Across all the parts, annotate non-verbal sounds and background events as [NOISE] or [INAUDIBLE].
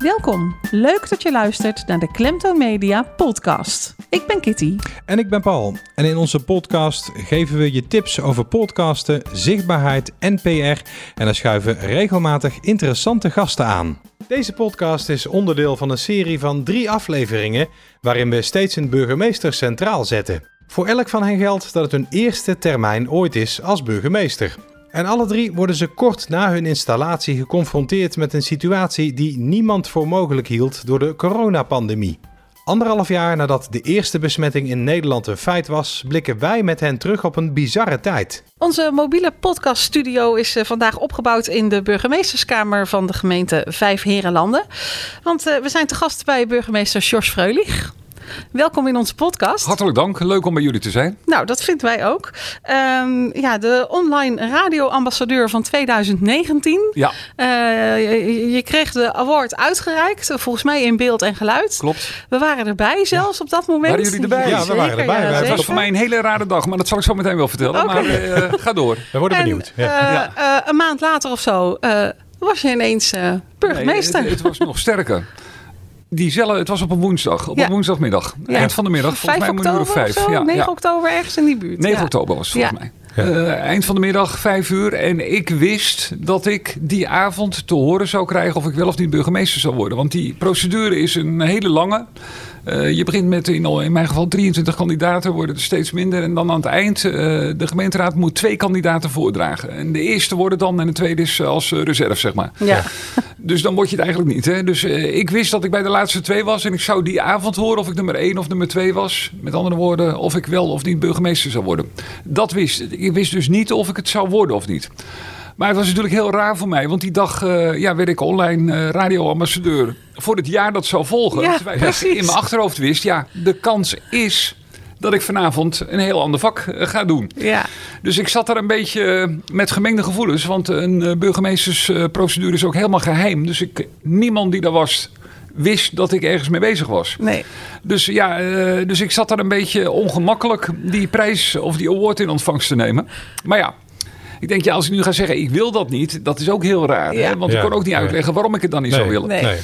Welkom. Leuk dat je luistert naar de Klemtoon Media podcast. Ik ben Kitty. En ik ben Paul. En in onze podcast geven we je tips over podcasten, zichtbaarheid en PR. En dan schuiven regelmatig interessante gasten aan. Deze podcast is onderdeel van een serie van drie afleveringen waarin we steeds een burgemeester centraal zetten. Voor elk van hen geldt dat het hun eerste termijn ooit is als burgemeester. En alle drie worden ze kort na hun installatie geconfronteerd met een situatie die niemand voor mogelijk hield door de coronapandemie. Anderhalf jaar nadat de eerste besmetting in Nederland een feit was, blikken wij met hen terug op een bizarre tijd. Onze mobiele podcaststudio is eh, vandaag opgebouwd in de burgemeesterskamer van de gemeente Vijf Herenlanden. Want eh, we zijn te gast bij burgemeester George Freulich. Welkom in onze podcast. Hartelijk dank. Leuk om bij jullie te zijn. Nou, dat vinden wij ook. Um, ja, de online radioambassadeur van 2019. Ja. Uh, je, je, kreeg de award uitgereikt, volgens mij in beeld en geluid. Klopt. We waren erbij zelfs ja. op dat moment. Waren jullie erbij? Ja, we waren erbij. Ja, het was voor mij een hele rare dag, maar dat zal ik zo meteen wel vertellen. Okay. Maar uh, ga door. We worden en, benieuwd. Uh, ja. een maand later of zo was je ineens burgemeester. Nee, het, het was nog sterker. Diezelfde, het was op een woensdag, op Ja. een woensdagmiddag. Ja. Eind van de middag, volgens 5 mij om een uur of of vijf. zo? Ja, 9 ja. oktober ergens in die buurt. 9 ja. oktober was het volgens mij. Eh, eind van de middag, vijf uur. En ik wist dat ik die avond te horen zou krijgen of ik wel of niet burgemeester zou worden. Want die procedure is een hele lange. Uh, je begint met in, in, mijn geval 23 kandidaten, worden er steeds minder. En dan aan het eind, uh, de gemeenteraad moet twee kandidaten voordragen. En de eerste worden dan en de tweede is als uh, reserve, zeg maar. Ja. [LAUGHS] Dus dan word je het eigenlijk niet. Hè? Dus ik wist dat ik bij de laatste twee was. En ik zou die avond horen of ik nummer één of nummer twee was. Met andere woorden, of ik wel of niet burgemeester zou worden. Dat wist ik. Ik wist dus niet of ik het zou worden of niet. Maar het was natuurlijk heel raar voor mij. Want die dag uh, ja, werd ik online uh, radioambassadeur voor het jaar dat zou volgen. Ja, Terwijl ik in mijn achterhoofd wist, ja, de kans is dat ik vanavond een heel ander vak uh, ga doen. Ja. Dus ik zat er een beetje met gemengde gevoelens. Want een burgemeestersprocedure is ook helemaal geheim. Dus ik, niemand die daar was wist dat ik ergens mee bezig was. Nee. Dus ja, dus ik zat daar een beetje ongemakkelijk die prijs of die award in ontvangst te nemen. Maar ja, ik denk, ja, als ik nu ga zeggen, ik wil dat niet, dat is ook heel raar. Ja. Hè? Want Ja. ik kon ook niet uitleggen waarom ik het dan niet Nee. zou willen. Nee.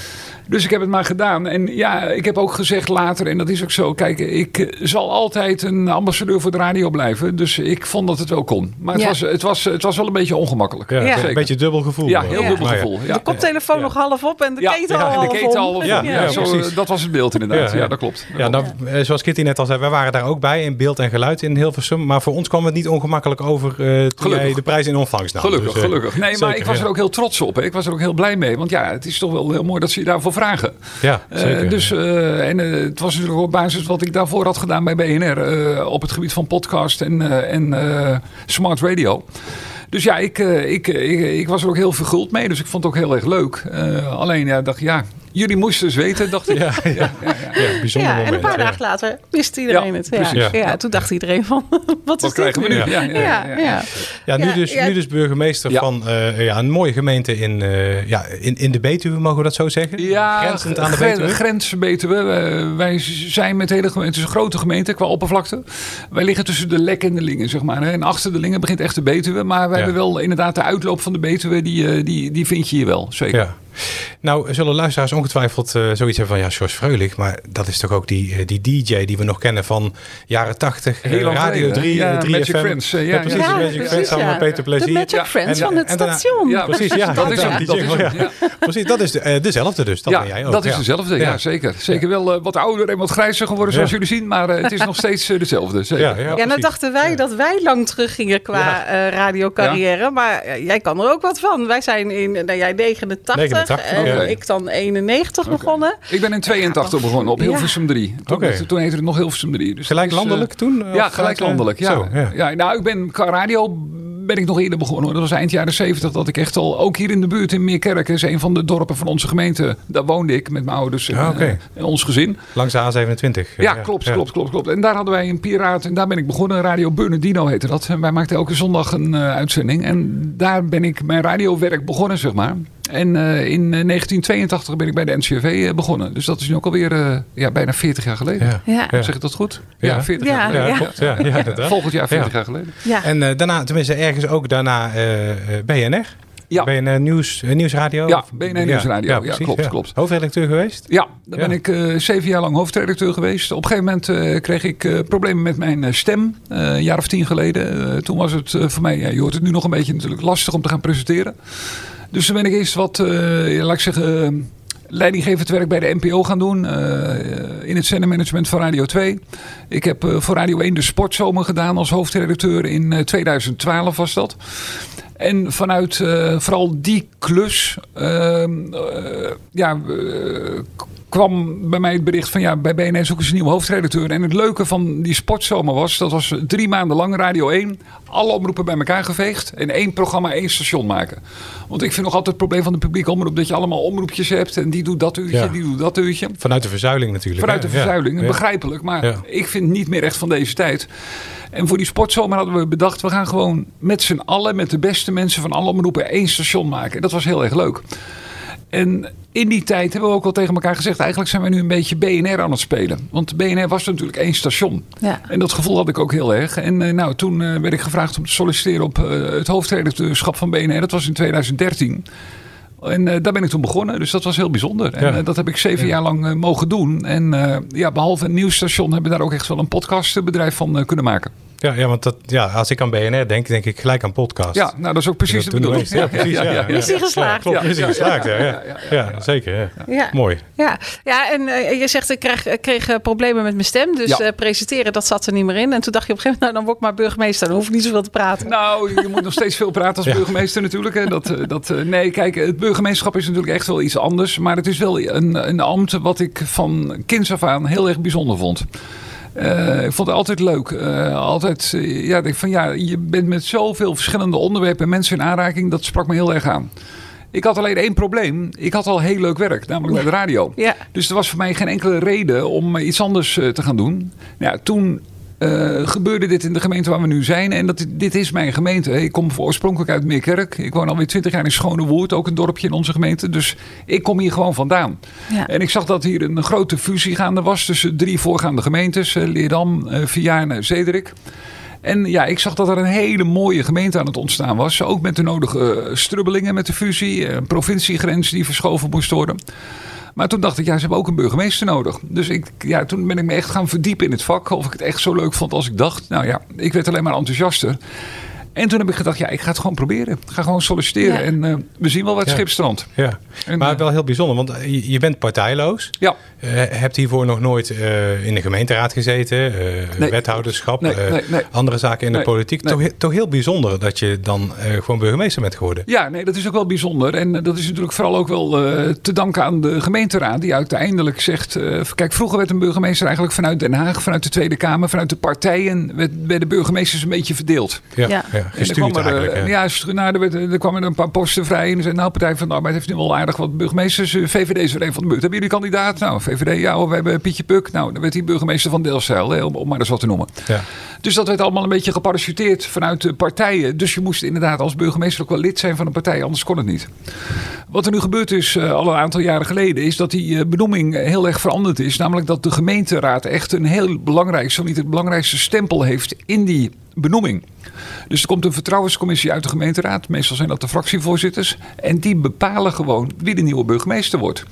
Dus ik heb het maar gedaan. En ja, ik heb ook gezegd later, en dat is ook zo. Kijk, ik eh, zal altijd een ambassadeur voor de radio blijven. Dus ik vond dat het wel kon. Maar het, Ja. was, het, was, het was wel een beetje ongemakkelijk. Ja, Ja. Een beetje dubbel gevoel. Ja, wel. heel Ja. dubbel gevoel. Ja. De koptelefoon Ja. nog half op en de Ja, ketel ja, al en half de om. al op. Ja, Ja, ja, zo, precies. dat was het beeld inderdaad. Ja, dat klopt. Dat Ja, nou, eh, zoals Kitty net al zei, wij waren daar ook bij in beeld en geluid in Hilversum. Maar voor ons kwam het niet ongemakkelijk over eh toen jij de prijs in ontvangst nam. Gelukkig, Dus, eh, gelukkig. Nee, maar zeker, ik was ja. er ook heel trots op. Hè. Ik was er ook heel blij mee. Want ja, het is toch wel heel mooi dat ze je daarvoor vragen. Ja, Eh, zeker. dus, eh, en eh, het was natuurlijk op basis wat ik daarvoor had gedaan bij BNR. op het gebied van podcast en, en smart radio. Dus ja, ik, ik, ik, ik was er ook heel verguld mee. Dus ik vond het ook heel erg leuk. Alleen ja, dacht ja, jullie moesten eens weten, dacht ik. ja, ja, ja, bijzonder Ja, en een paar ja. dagen later wist iedereen Ja, het. Ja. toen dacht iedereen van, [LAUGHS] wat, is Wat krijgen we dit nu? nu? Ja, ja, ja, Ja, ja. Ja, nu, dus, ja. nu dus burgemeester Ja. van eh, ja, een mooie gemeente in, eh, ja, in, in de Betuwe, mogen we dat zo zeggen? Ja, Grenzend aan de Betuwe? Grens Betuwe. Wij zijn met hele gemeente, het is een grote gemeente qua oppervlakte. Wij liggen tussen de Lek en de Lingen, zeg maar. hè. En achter de Lingen begint echt de Betuwe. Maar wij Ja. hebben wel inderdaad de uitloop van de Betuwe, die, eh, die, die vind je hier wel, zeker. Nou, zullen luisteraars ongetwijfeld eh, zoiets hebben van ja, George Freulich, maar dat is toch ook die, eh, die DJ die we nog kennen van jaren 80, Heel eh, Radio geleden, 3, ja, eh, 3 Magic FM. Friends, ja, ja, precies, ja. de Ja, Magic precies, Friends samen ja. met Peter De Plezier. Magic Ja. Friends En- van het station. Ja, [LAUGHS] Precies, ja, dat is hem. Precies, dat is de, dezelfde dus, dat ja, ben jij ook. dat is dezelfde. Ja, Ja. zeker. Zeker wel wat ouder en wat grijzer geworden, zoals Ja. jullie zien. Maar het is nog steeds dezelfde. Zeker. Ja, ja, Ja, nou dachten wij dat wij lang teruggingen qua eh, radiocarrière. Maar jij kan er ook wat van. Wij zijn in, nou jij 89, 89, en oké. ik dan 91 begonnen. Ik ben in 82 begonnen op. Hilversum 3. Toen, Oké. toen heette het nog Hilversum 3. Dus Gelijk is, eh, landelijk toen? Ja, gelijk eh, landelijk. Ja. Zo, ja. ja. nou, ik ben qua radio ben ik nog eerder begonnen. hoor. Dat was eind jaren 70 dat ik echt al, ook hier in de buurt in Meerkerk, is een van de dorpen van onze gemeente. Daar woonde ik met mijn ouders en, Ah, eh, en ons gezin. Langs de A27. Ja, klopt, klopt, klopt, klopt. En daar hadden wij een piraat en daar ben ik begonnen. Radio Bernardino heette dat. En wij maakten elke zondag een eh, uitzending. En daar ben ik mijn radiowerk begonnen, zeg maar. En eh, in eh, 1982 ben ik bij de NCRV eh, begonnen. Dus dat is nu ook alweer eh, ja, bijna 40 jaar geleden. Ja. Zeg ik dat goed? Ja. Ja, 40 Ja, jaar Ja, geleden. klopt. Ja, ja, inderdaad. Volgend jaar 40 Ja. jaar geleden. Ja. En eh, daarna, tenminste ergens ook daarna eh, eh, BNR. Ja. BNR Nieuws, eh, Nieuwsradio? Ja, BNR Nieuwsradio. Ja, klopt, klopt. Hoofdredacteur geweest? Ja, daar Ja. ben ik eh, zeven jaar lang hoofdredacteur geweest. Op een gegeven moment eh, kreeg ik eh, problemen met mijn eh, stem. eh, een jaar of tien geleden. Eh, toen was het eh, voor mij, ja, je hoort het nu nog een beetje natuurlijk lastig om te gaan presenteren. Dus toen ben ik eerst wat, eh, laat ik zeggen, eh, leidinggevend werk bij de NPO gaan doen. eh, in het zendermanagement van Radio 2. Ik heb eh, voor Radio 1 de sportzomer gedaan als hoofdredacteur. In eh, 2012 was dat. En vanuit vooral die klus ehm, eh, ja, kwam bij mij het bericht van ja, bij BNN zoeken ze een nieuwe hoofdredacteur. En het leuke van die sportzomer was, dat was drie maanden lang Radio 1. Alle omroepen bij elkaar geveegd. En één programma, één station maken. Want ik vind nog altijd het probleem van de publieke omroep dat je allemaal omroepjes hebt. En die doet dat uurtje, Ja. die doet dat uurtje. Vanuit de verzuiling natuurlijk. Vanuit de hè? Verzuiling, Ja. begrijpelijk. Maar Ja. ik vind niet meer echt van deze tijd. En voor die sportzomer hadden we bedacht... we gaan gewoon met z'n allen, met de beste mensen van alle omroepen... één station maken. En dat was heel erg leuk. En in die tijd hebben we ook al tegen elkaar gezegd... eigenlijk zijn we nu een beetje BNR aan het spelen. Want BNR was natuurlijk één station. Ja. En dat gevoel had ik ook heel erg. En eh, nou, toen eh, werd ik gevraagd om te solliciteren op eh, het hoofdredacteurschap van BNR. Dat was in 2013. En eh, daar ben ik toen begonnen. Dus dat was heel bijzonder. En Ja. eh, dat heb ik zeven jaar lang mogen doen. En eh, ja, behalve een nieuwsstation hebben we daar ook echt wel een podcastbedrijf van kunnen maken. Ja, ja, want dat, ja, als ik aan BNR denk, denk ik gelijk aan podcast. Ja, nou dat is ook precies de we bedoeling. Ja, precies. Ja, Is die geslaagd? Klopt, Ja, is die ja, geslaagd. Ja, ja, ja, ja, ja, zeker. Ja. Ja. Mooi. Ja, ja en eh, je zegt ik kreeg, ik kreeg eh, problemen met mijn stem. Dus Ja. eh, presenteren, dat zat er niet meer in. En toen dacht je op een gegeven moment, nou dan word ik maar burgemeester. Dan hoef ik niet zoveel te praten. Nou, je moet nog steeds veel praten als burgemeester natuurlijk. Hè. Dat, eh, dat, nee, kijk, het burgemeesterschap is natuurlijk echt wel iets anders. Maar het is wel een, een ambt wat ik van kinds af aan heel erg bijzonder vond. Eh, ik vond het altijd leuk. Eh, altijd, eh, ja, van ja, je bent met zoveel verschillende onderwerpen en mensen in aanraking. Dat sprak me heel erg aan. Ik had alleen één probleem. Ik had al heel leuk werk, namelijk bij de radio. Ja. Dus er was voor mij geen enkele reden om iets anders te gaan doen. Nou ja, toen eh, gebeurde dit in de gemeente waar we nu zijn. En dat, dit is mijn gemeente. Ik kom oorspronkelijk uit Meerkerk. Ik woon alweer twintig jaar in Schonewoerd, ook een dorpje in onze gemeente. Dus ik kom hier gewoon vandaan. Ja. En ik zag dat hier een grote fusie gaande was tussen drie voorgaande gemeentes. eh, Leerdam, eh, Vianen, Zederik. En ja, ik zag dat er een hele mooie gemeente aan het ontstaan was. Ook met de nodige strubbelingen met de fusie. Een provinciegrens die verschoven moest worden. Maar toen dacht ik, ja, ze hebben ook een burgemeester nodig. Dus ik, ja, toen ben ik me echt gaan verdiepen in het vak. Of ik het echt zo leuk vond als ik dacht. Nou ja, ik werd alleen maar enthousiaster. En toen heb ik gedacht, ja, ik ga het gewoon proberen. Ik ga gewoon solliciteren. Ja. En eh, we zien wel wat Ja. schip strandt. Ja. En, Maar eh, wel heel bijzonder, want je, je bent partijloos. Ja, Eh, hebt hiervoor nog nooit eh, in de gemeenteraad gezeten, eh, Nee. wethouderschap, Nee, eh, nee, nee. andere zaken in de politiek. nee. Toch, toch heel bijzonder dat je dan eh, gewoon burgemeester bent geworden. Ja, nee, dat is ook wel bijzonder. En eh, dat is natuurlijk vooral ook wel eh, te danken aan de gemeenteraad. Die uiteindelijk zegt... eh, kijk, vroeger werd een burgemeester eigenlijk vanuit Den Haag... vanuit de Tweede Kamer, vanuit de partijen... werd, werden burgemeesters een beetje verdeeld. Ja, Ja. Er gestuurd er, eh, eigenlijk. hè. ja, nou, er, werd, er kwamen er een paar posten vrij. En zei, nou, Partij van de Arbeid heeft nu wel aardig wat burgemeesters. Eh, VVD is er een van de beurt. Hebben jullie kandidaat? Nou, VVD, ja, we hebben Pietje Puk. Nou, dan werd hij burgemeester van Delfzijl, hè, om, om maar eens wat te noemen. Ja. Dus dat werd allemaal een beetje geparachuteerd vanuit de partijen. Dus je moest inderdaad als burgemeester ook wel lid zijn van een partij, anders kon het niet. Wat er nu gebeurd is eh, al een aantal jaren geleden, is dat die eh, benoeming eh, heel erg veranderd is. Namelijk dat de gemeenteraad echt een heel belangrijk, zo niet het belangrijkste stempel heeft in die benoeming. Dus er komt een vertrouwenscommissie uit de gemeenteraad. Meestal zijn dat de fractievoorzitters. En die bepalen gewoon wie de nieuwe burgemeester wordt.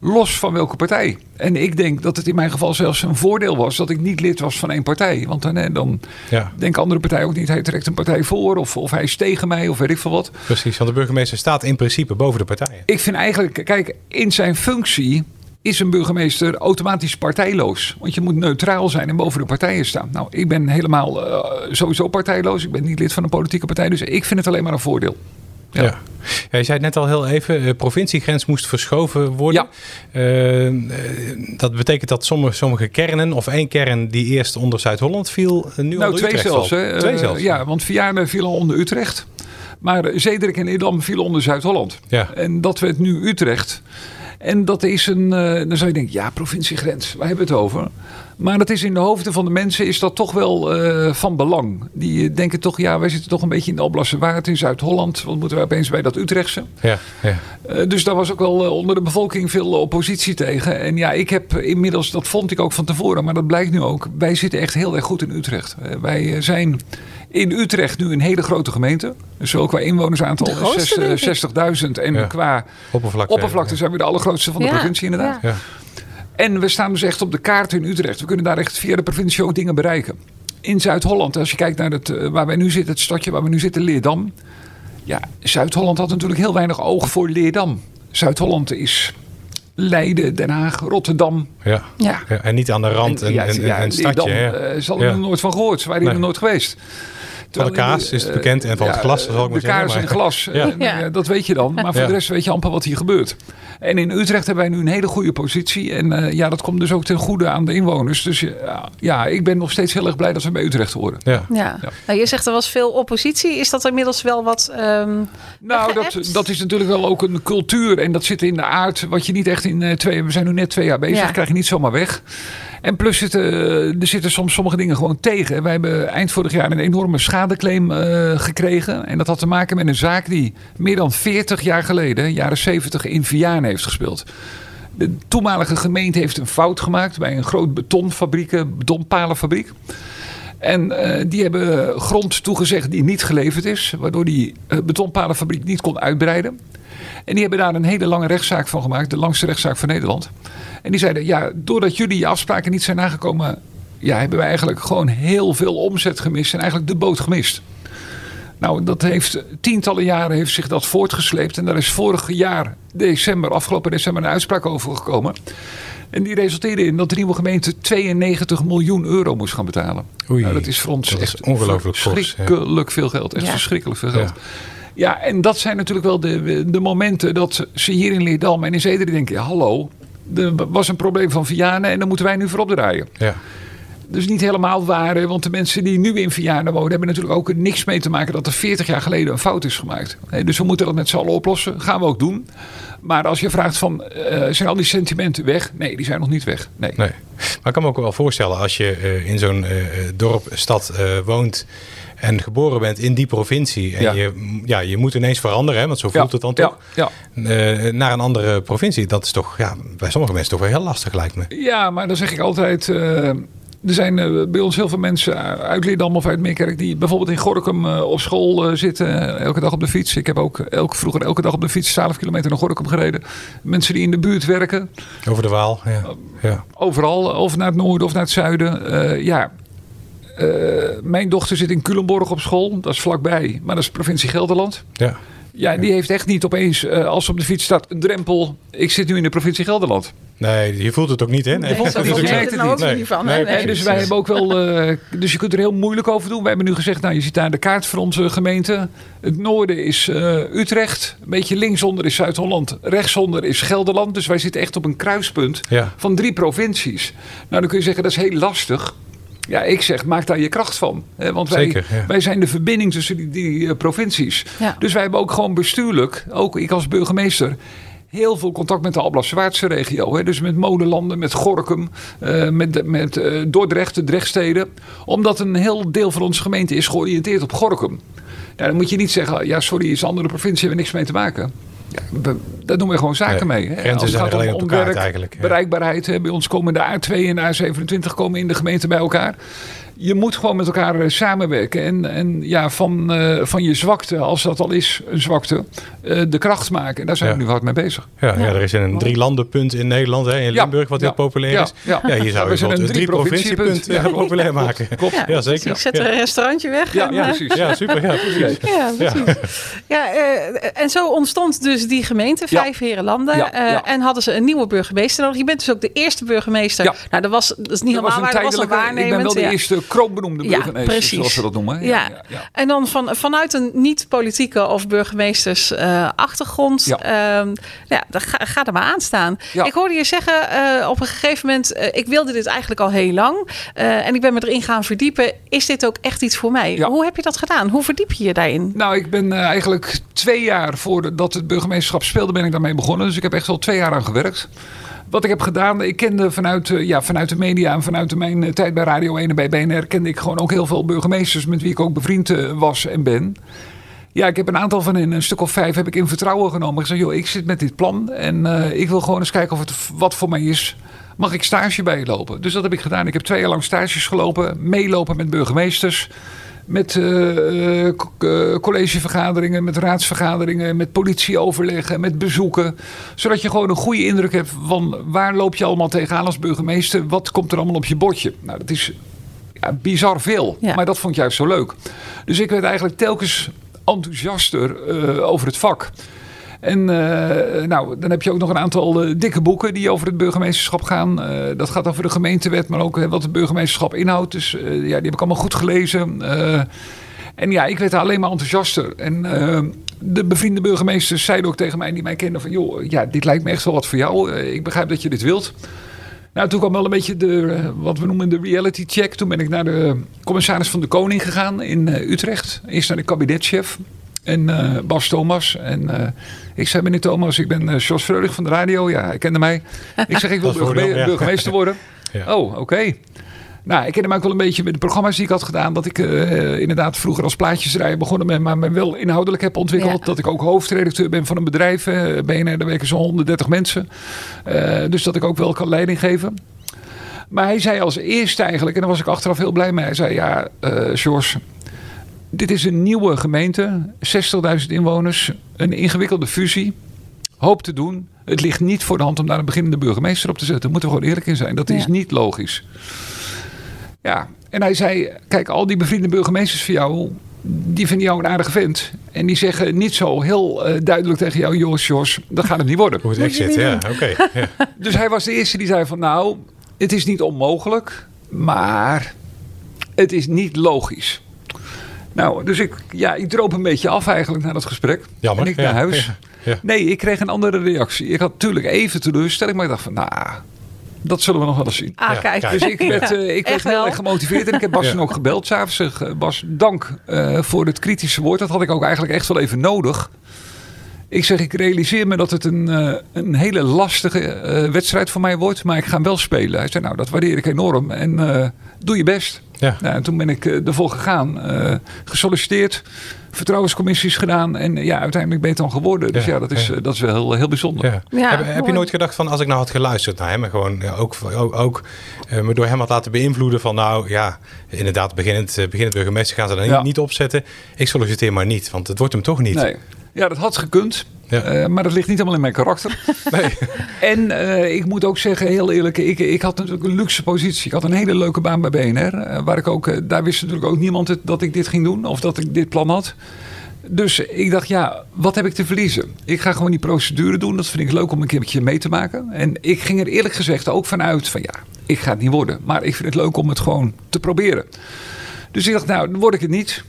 Los van welke partij. En ik denk dat het in mijn geval zelfs een voordeel was dat ik niet lid was van één partij. Want dan, hè, dan ja, denken andere partijen ook niet, hij trekt een partij voor of, of hij is tegen mij of weet ik veel wat. precies. Want de burgemeester staat in principe boven de partijen. Ik vind eigenlijk, kijk, in zijn functie is een burgemeester automatisch partijloos. Want je moet neutraal zijn en boven de partijen staan. Nou, ik ben helemaal eh, sowieso partijloos. Ik ben niet lid van een politieke partij, dus ik vind het alleen maar een voordeel. Ja. Ja. Ja. je zei het net al heel even, de provinciegrens moest verschoven worden. Eh, eh, dat betekent dat sommige, sommige kernen, of één kern die eerst onder Zuid-Holland viel, eh, nu Nou, onder twee Utrecht zelfs. Hè. Twee Eh, zelfs. ja, want Vianen viel al onder Utrecht. Maar eh, Zederik en Edam vielen onder Zuid-Holland. Ja. En dat werd nu Utrecht. En dat is een, eh, dan zou je denken, ja, provinciegrens, waar hebben we het over? Maar dat is in de hoofden van de mensen is dat toch wel eh, van belang. Die denken toch, ja, wij zitten toch een beetje in de Alblasse Waard in Zuid-Holland. Wat moeten wij opeens bij dat Utrechtse? Ja, ja. Uh, dus daar was ook wel uh, onder de bevolking veel oppositie tegen. En ja, ik heb inmiddels, dat vond ik ook van tevoren, maar dat blijkt nu ook. Wij zitten echt heel erg goed in Utrecht. wij zijn in Utrecht nu een hele grote gemeente. Dus ook qua inwonersaantal is 60.000. En ja. qua oppervlakte, oppervlakte zijn we de allergrootste van de provincie inderdaad. Ja. En we staan dus echt op de kaart in Utrecht. We kunnen daar echt via de provincie ook dingen bereiken. In Zuid-Holland, als je kijkt naar het, waar wij nu zitten, het stadje waar we nu zitten, Leerdam. Ja, Zuid-Holland had natuurlijk heel weinig oog voor Leerdam. Zuid-Holland is Leiden, Den Haag, Rotterdam. Ja. Ja. ja en niet aan de rand en, ja, en, ja, en stadje. Leerdam, uh, zal er nooit van gehoord. Ze waren nee. er nooit geweest. Terwijl de kaas is het bekend en van het glas. zal ik de kaas en glas, ja. dat weet je dan. Maar voor de rest weet je amper wat hier gebeurt. En in Utrecht hebben wij nu een hele goede positie. En uh, ja, dat komt dus ook ten goede aan de inwoners. Dus uh, ja, ik ben nog steeds heel erg blij dat we bij Utrecht horen. Ja. ja. Nou, je zegt er was veel oppositie. Is dat inmiddels wel wat. Um, nou, dat, dat is natuurlijk wel ook een cultuur. En dat zit in de aard. Wat je niet echt in twee. We zijn nu net twee jaar bezig. krijg je niet zomaar weg. En plus zitten, er zitten soms sommige dingen gewoon tegen. Wij hebben eind vorig jaar een enorme schadeclaim uh, gekregen. En dat had te maken met een zaak die meer dan 40 jaar geleden, jaren 70, in Vianen heeft gespeeld. De toenmalige gemeente heeft een fout gemaakt bij een groot betonfabriek, betonpalenfabriek. En uh, die hebben grond toegezegd die niet geleverd is, waardoor die betonpalenfabriek niet kon uitbreiden. En die hebben daar een hele lange rechtszaak van gemaakt, de langste rechtszaak van Nederland. En die zeiden, ja, doordat jullie je afspraken niet zijn nagekomen, ja, hebben wij eigenlijk gewoon heel veel omzet gemist en eigenlijk de boot gemist. Nou, dat heeft tientallen jaren heeft zich dat voortgesleept. En daar is vorig jaar, december, afgelopen december, een uitspraak over gekomen. En die resulteerde in dat de nieuwe gemeente 92 miljoen euro moest gaan betalen. Oei, nou, dat is voor ons echt ongelooflijk verschrikkelijk veel geld. Echt verschrikkelijk veel geld. Ja. Ja. en dat zijn natuurlijk wel de, de momenten dat ze hier in Leerdam en in Zederen denken... Ja, hallo, er was een probleem van Vianen en dan moeten wij nu voorop draaien. Ja. Dus niet helemaal waar, want de mensen die nu in Vianen wonen... hebben natuurlijk ook niks mee te maken dat er 40 jaar geleden een fout is gemaakt. Dus we moeten dat met z'n allen oplossen. Gaan we ook doen. Maar als je vraagt van, uh, zijn al die sentimenten weg? Nee, die zijn nog niet weg. Nee. nee. Maar ik kan me ook wel voorstellen, als je uh, in zo'n uh, dorp, stad woont en geboren bent in die provincie. En ja. Je, ja, je moet ineens veranderen, hè, want zo voelt ja. het dan toch. Ja. Uh, naar een andere provincie. Dat is toch ja, bij sommige mensen toch wel heel lastig, lijkt me. Ja, maar dan zeg ik altijd. Uh, er zijn uh, bij ons heel veel mensen uit Leerdam of uit Meerkerk die bijvoorbeeld in Gorkum op school zitten. elke dag op de fiets. Ik heb ook elke, vroeger elke dag op de fiets 12 kilometer naar Gorkum gereden. Mensen die in de buurt werken. Over de Waal, ja. ja. Overal, of naar het noorden of naar het zuiden. ja, mijn dochter zit in Culemborg op school. Dat is vlakbij, maar dat is provincie Gelderland. Ja. Ja, die heeft echt niet opeens, uh, als ze op de fiets staat, een drempel. Ik zit nu in de provincie Gelderland. Nee, je voelt het ook niet, hè? Nee, nee dat merkt het niet. Nee. Van, nee, nee, dus wij hebben ook wel. Uh, dus je kunt er heel moeilijk over doen. Wij hebben nu gezegd, nou, je ziet daar de kaart voor onze gemeente. Het noorden is uh, Utrecht. Een beetje linksonder is Zuid-Holland. Rechtsonder is Gelderland. Dus wij zitten echt op een kruispunt ja. van drie provincies. Nou, dan kun je zeggen, dat is heel lastig. Ja, ik zeg, maak daar je kracht van. Want wij, Zeker, ja. wij zijn de verbinding tussen die, die uh, provincies. Ja. Dus wij hebben ook gewoon bestuurlijk, ook ik als burgemeester, heel veel contact met de Alblas-Zwaardse regio. Hè? Dus met Molenlanden, met Gorkum, uh, met, met uh, Dordrecht, de Drechtsteden. Omdat een heel deel van onze gemeente is georiënteerd op Gorkum. Nou, dan moet je niet zeggen, ja sorry, is een andere provincie, hebben we niks mee te maken. Ja, daar doen we gewoon zaken mee. Hè? Grenzen zijn alleen op elkaar eigenlijk. Ja. Bereikbaarheid. Hè? Bij ons komen de A2 en de A27 komen in de gemeente bij elkaar. Je moet gewoon met elkaar uh, samenwerken. En, en ja, van, uh, van je zwakte, als dat al is een zwakte, uh, de kracht maken. En daar zijn ja. we nu hard mee bezig. Ja, ja. er is een drie landenpunt in Nederland, hè, in Limburg, wat heel populair is. Ja, je zou je een drie provinciepunt populair maken. Klopt. Ja, zeker. Ik zet er een restaurantje weg. Ja, en, precies. Ja, super. Ja, precies. Ja, precies. Ja, en zo ontstond dus die gemeente, Vijf Herenlanden. En hadden ze een nieuwe burgemeester nodig. Je bent dus ook de eerste burgemeester. Nou, dat was, dat is niet helemaal waar, dat was een waarnemend. Ik ben wel de eerste kroonbenoemde Ja, burgemeester, precies. zoals we dat noemen. Ja. En dan van, vanuit een niet-politieke of burgemeesters achtergrond. Ja. ehm, ja, ga, ga er maar aan staan. Ik hoorde je zeggen eh, op een gegeven moment... eh, ik wilde dit eigenlijk al heel lang. eh, en ik ben me erin gaan verdiepen. Is dit ook echt iets voor mij? Ja. Hoe heb je dat gedaan? Hoe verdiep je je daarin? Nou, ik ben eigenlijk twee jaar voordat het burgemeesterschap speelde, ben ik daarmee begonnen. Dus ik heb echt al twee jaar aan gewerkt. Wat ik heb gedaan, ik kende vanuit, eh, ja, vanuit de media en vanuit mijn eh, tijd bij Radio 1 en bij BNR, kende ik gewoon ook heel veel burgemeesters met wie ik ook bevriend eh, was en ben. Ja, ik heb een aantal van hen, een stuk of vijf, heb ik in vertrouwen genomen. Ik zei, joh, ik zit met dit plan en ik wil gewoon eens kijken of het wat voor mij is. Mag ik stage bij lopen? Dus dat heb ik gedaan. Ik heb twee jaar lang stages gelopen, meelopen met burgemeesters. Met eh, eh, eh, collegevergaderingen, met raadsvergaderingen, met politieoverleggen, met bezoeken. Zodat je gewoon een goede indruk hebt van waar loop je allemaal tegenaan als burgemeester. Wat komt er allemaal op je bordje? Nou, dat is ja, bizar veel. Ja. Maar dat vond ik juist zo leuk. Dus ik werd eigenlijk telkens enthousiaster over het vak. En eh, nou, dan heb je ook nog een aantal eh, dikke boeken die over het burgemeesterschap gaan. Eh, dat gaat over de gemeentewet, maar ook wat het burgemeesterschap inhoudt. Dus ja, die heb ik allemaal goed gelezen. En ja, ik werd alleen maar enthousiaster. En de bevriende burgemeesters zeiden ook tegen mij, die mij kenden, van joh, ja, dit lijkt me echt wel wat voor jou. Ik begrijp dat je dit wilt. Nou, toen kwam wel een beetje de, wat we noemen de reality check. Toen ben ik naar de commissaris van de Koning gegaan in Utrecht. Eerst naar de kabinetchef en Bas Thomas. En eh, ik zei, meneer Thomas, ik ben uh, Jos Freulich van de radio. Ja, hij kende mij. Ik zeg, ik [LAUGHS] wil Dat voordeel, burgeme- ja. burgemeester worden. [LAUGHS] Ja. Oh, oké. Nou, ik kende hem ook wel een beetje met de programma's die ik had gedaan. Dat ik eh, inderdaad vroeger als plaatjesrijder begonnen ben, maar me wel inhoudelijk heb ontwikkeld. Ja. Dat ik ook hoofdredacteur ben van een bedrijf. eh, BNR, daar werken zo'n 130 mensen. Eh, dus dat ik ook wel kan leiding geven. Maar hij zei als eerste eigenlijk, en daar was ik achteraf heel blij mee. Hij zei, ja, eh George, dit is een nieuwe gemeente. 60.000 inwoners, een ingewikkelde fusie. Hoop te doen. Het ligt niet voor de hand om daar een beginnende burgemeester op te zetten. Daar moeten we gewoon eerlijk in zijn. Dat is Ja. niet logisch. Ja, en hij zei, kijk, al die bevriende burgemeesters van jou, die vinden jou een aardige vent. En die zeggen niet zo heel eh, duidelijk tegen jou, Jos, Jos, dat gaat het niet worden. Hoe het echt zit, ja. Oké. Ja. [LAUGHS] Dus hij was de eerste die zei van nou, het is niet onmogelijk, maar het is niet logisch. Nou, dus ik, ja, ik droop een beetje af eigenlijk na dat gesprek. Jammer. En ik ja. naar huis. Ja. Ja. Nee, ik kreeg een andere reactie. Ik had natuurlijk even teleurstelling, maar ik dacht van nou, dat zullen we nog wel eens zien. Ah, Ja, kijk. Dus ik werd, eh, ik werd heel wel. erg gemotiveerd. En ik heb Bas Ja. ook gebeld s'avonds. Zeg, eh, Bas, dank eh, voor het kritische woord. Dat had ik ook eigenlijk echt wel even nodig. Ik zeg, ik realiseer me dat het een, eh, een hele lastige eh, wedstrijd voor mij wordt. Maar ik ga hem wel spelen. Hij zei, nou, dat waardeer ik enorm. En eh, doe je best. Ja. Nou, en toen ben ik eh, ervoor gegaan. eh, gesolliciteerd. Vertrouwenscommissies gedaan. En ja, uiteindelijk ben je het dan geworden. Dus Ja, ja, dat, is, ja. eh, dat is wel heel, heel bijzonder. Ja. Ja, heb, heb je nooit gedacht van als ik nou had geluisterd naar hem en gewoon ja, ook, ook, ook eh, me door hem had laten beïnvloeden van nou ja, inderdaad beginnend, beginnend burgemeester gaan ze dan Ja. niet, niet opzetten. Ik solliciteer maar niet, want het wordt hem toch niet. Nee. Ja, dat had gekund. Ja. Eh, maar dat ligt niet helemaal in mijn karakter. [LAUGHS] Nee. [LAUGHS] En eh, ik moet ook zeggen, heel eerlijk, ik, ik had natuurlijk een luxe positie. Ik had een hele leuke baan bij BNR. eh, waar ik ook, daar wist natuurlijk ook niemand het, dat ik dit ging doen of dat ik dit plan had. Dus ik dacht, ja, wat heb ik te verliezen? Ik ga gewoon die procedure doen. Dat vind ik leuk om een keertje mee te maken. En ik ging er eerlijk gezegd ook vanuit van ja, ik ga het niet worden. Maar ik vind het leuk om het gewoon te proberen. Dus ik dacht, nou, dan word ik het niet.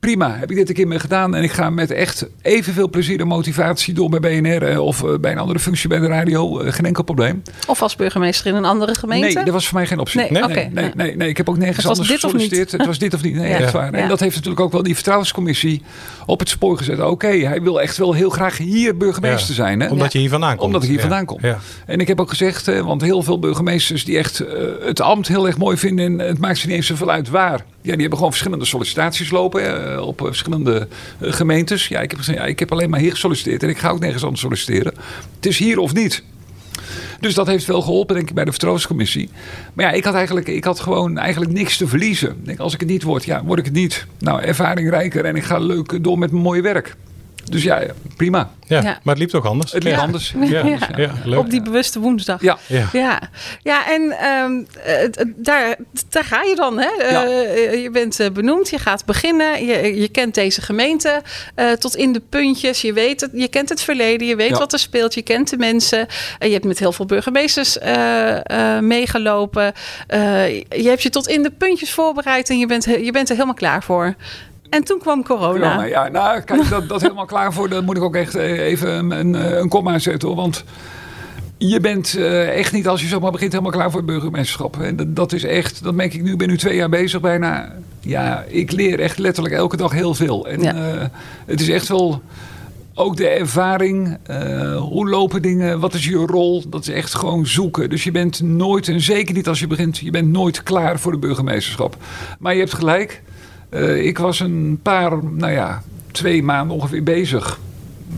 Prima, heb ik dit een keer mee gedaan. En ik ga met echt evenveel plezier en motivatie door bij BNR eh, of eh, bij een andere functie bij de radio. Eh, geen enkel probleem. Of als burgemeester in een andere gemeente? Nee, dat was voor mij geen optie. Nee, nee, nee, nee, ja. nee, nee. Ik heb ook nergens Het was anders dit of niet? gesolliciteerd. Het was dit of niet. Nee, [LAUGHS] Ja. echt waar. Ja. En dat heeft natuurlijk ook wel die vertrouwenscommissie op het spoor gezet. Oké, hij wil echt wel heel graag hier burgemeester Ja. zijn. Hè? Omdat je hier vandaan komt. Omdat ik hier Ja. vandaan kom. Ja. En ik heb ook gezegd, eh, want heel veel burgemeesters die echt het ambt heel erg mooi vinden. En het maakt ze niet eens zoveel uit waar. Ja, die hebben gewoon verschillende sollicitaties lopen eh, op eh, verschillende eh, gemeentes. Ja, ik heb ja, ik heb alleen maar hier gesolliciteerd. En ik ga ook nergens anders solliciteren. Het is hier of niet. Dus dat heeft wel geholpen, denk ik, bij de vertrouwenscommissie. Maar ja, ik had, eigenlijk, ik had gewoon eigenlijk niks te verliezen. Als ik het niet word, ja, word ik het niet. Nou, ervaring rijker en ik ga leuk door met mijn mooie werk. Dus ja, prima. Ja, Ja. maar het liep toch anders? Het liep ja. anders. Ja, Ja. ja, leuk. Op die bewuste woensdag. Ja, Ja. Ja, ja en ehm, eh, eh, daar, daar ga je dan. Hè? Eh, Ja. je bent eh, benoemd, je gaat beginnen. Je, je kent deze gemeente eh, tot in de puntjes. Je, weet het, je kent het verleden, je weet Ja. wat er speelt, je kent de mensen. Je hebt met heel veel burgemeesters eh, eh, meegelopen. Eh, je hebt je tot in de puntjes voorbereid en je bent, je bent er helemaal klaar voor. En toen kwam corona. Corona, ja, nou, kijk, dat, dat helemaal [LAUGHS] klaar voor. Daar moet ik ook echt eh, even een, een, komma zetten. Want je bent eh, echt niet, als je zomaar begint, helemaal klaar voor het burgemeesterschap. En dat, dat is echt, dat merk ik nu. Ik ben nu twee jaar bezig bijna. Ja, ik leer echt letterlijk elke dag heel veel. En Ja. eh, het is echt wel... Ook de ervaring, eh, hoe lopen dingen, wat is je rol, dat is echt gewoon zoeken. Dus je bent nooit, en zeker niet als je begint, je bent nooit klaar voor de burgemeesterschap. Maar je hebt gelijk, eh, ik was een paar, nou ja, twee maanden ongeveer bezig.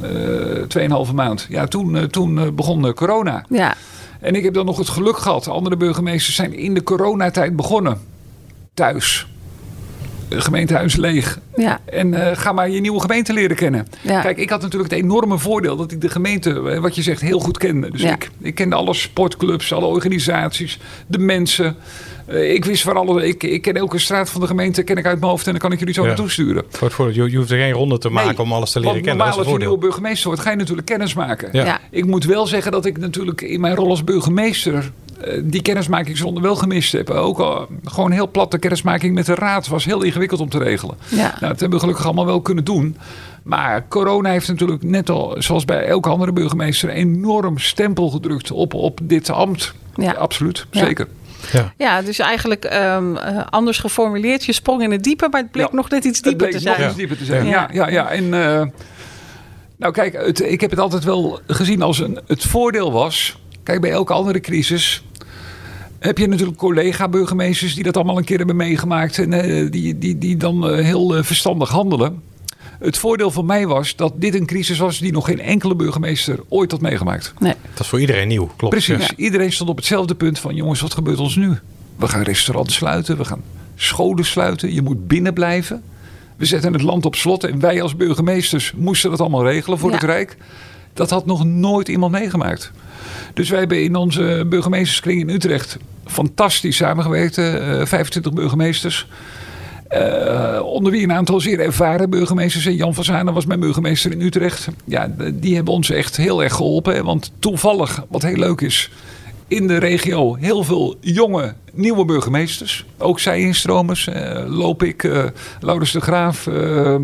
Eh tweeënhalve maand. Ja, toen, eh, toen begon corona. Ja, En ik heb dan nog het geluk gehad. Andere burgemeesters zijn in de coronatijd begonnen. Thuis. Gemeentehuis leeg. ja, En eh, ga maar je nieuwe gemeente leren kennen. Ja. Kijk, ik had natuurlijk het enorme voordeel dat ik de gemeente, wat je zegt, heel goed kende. Dus Ja. ik, ik kende alle sportclubs, alle organisaties, de mensen. Eh, ik wist waar alle. Ik, ik ken elke straat van de gemeente ken ik uit mijn hoofd en dan kan ik jullie zo Ja. naartoe sturen. Voor je, je hoeft er geen ronde te maken Nee, om alles te leren want kennen. Normaal is als je nieuwe burgemeester wordt, ga je natuurlijk kennis maken. Ja. ja. Ik moet wel zeggen dat ik natuurlijk in mijn rol als burgemeester eh, die kennismakingsronde wel gemist heb. Ook al gewoon heel platte kennismaking met de raad was heel ingewikkeld om te regelen. Ja. Nou, dat hebben we gelukkig allemaal wel kunnen doen. Maar corona heeft natuurlijk net al, zoals bij elke andere burgemeester, een enorm stempel gedrukt op, op dit ambt. Ja. Absoluut, Ja. zeker. Ja. Ja, dus eigenlijk ehm, eh, anders geformuleerd. Je sprong in het diepe, maar het bleek Ja. nog net iets Het dieper bleek te nog zijn. iets dieper te zijn. Ja. Ja, ja, ja. En eh, nou kijk, het, ik heb het altijd wel gezien als een, het voordeel was. Kijk, bij elke andere crisis heb je natuurlijk collega-burgemeesters die dat allemaal een keer hebben meegemaakt. En eh, die, die, die dan heel verstandig handelen. Het voordeel voor mij was dat dit een crisis was die nog geen enkele burgemeester ooit had meegemaakt. Nee. Dat is voor iedereen nieuw, klopt. Precies. Ja. Iedereen stond op hetzelfde punt van: jongens, wat gebeurt ons nu? We gaan restaurants sluiten, we gaan scholen sluiten. Je moet binnen blijven. We zetten het land op slot en wij als burgemeesters moesten dat allemaal regelen voor Ja. het Rijk. Dat had nog nooit iemand meegemaakt. Dus wij hebben in onze burgemeesterskring in Utrecht fantastisch samengewerkt. eh, 25 burgemeesters. Eh, onder wie een aantal zeer ervaren burgemeesters. Jan van Zanen was mijn burgemeester in Utrecht. Ja, die hebben ons echt heel erg geholpen. Want toevallig, wat heel leuk is, in de regio heel veel jonge, nieuwe burgemeesters. Ook zij instromers. eh loop ik, eh Laurens de Graaf, eh,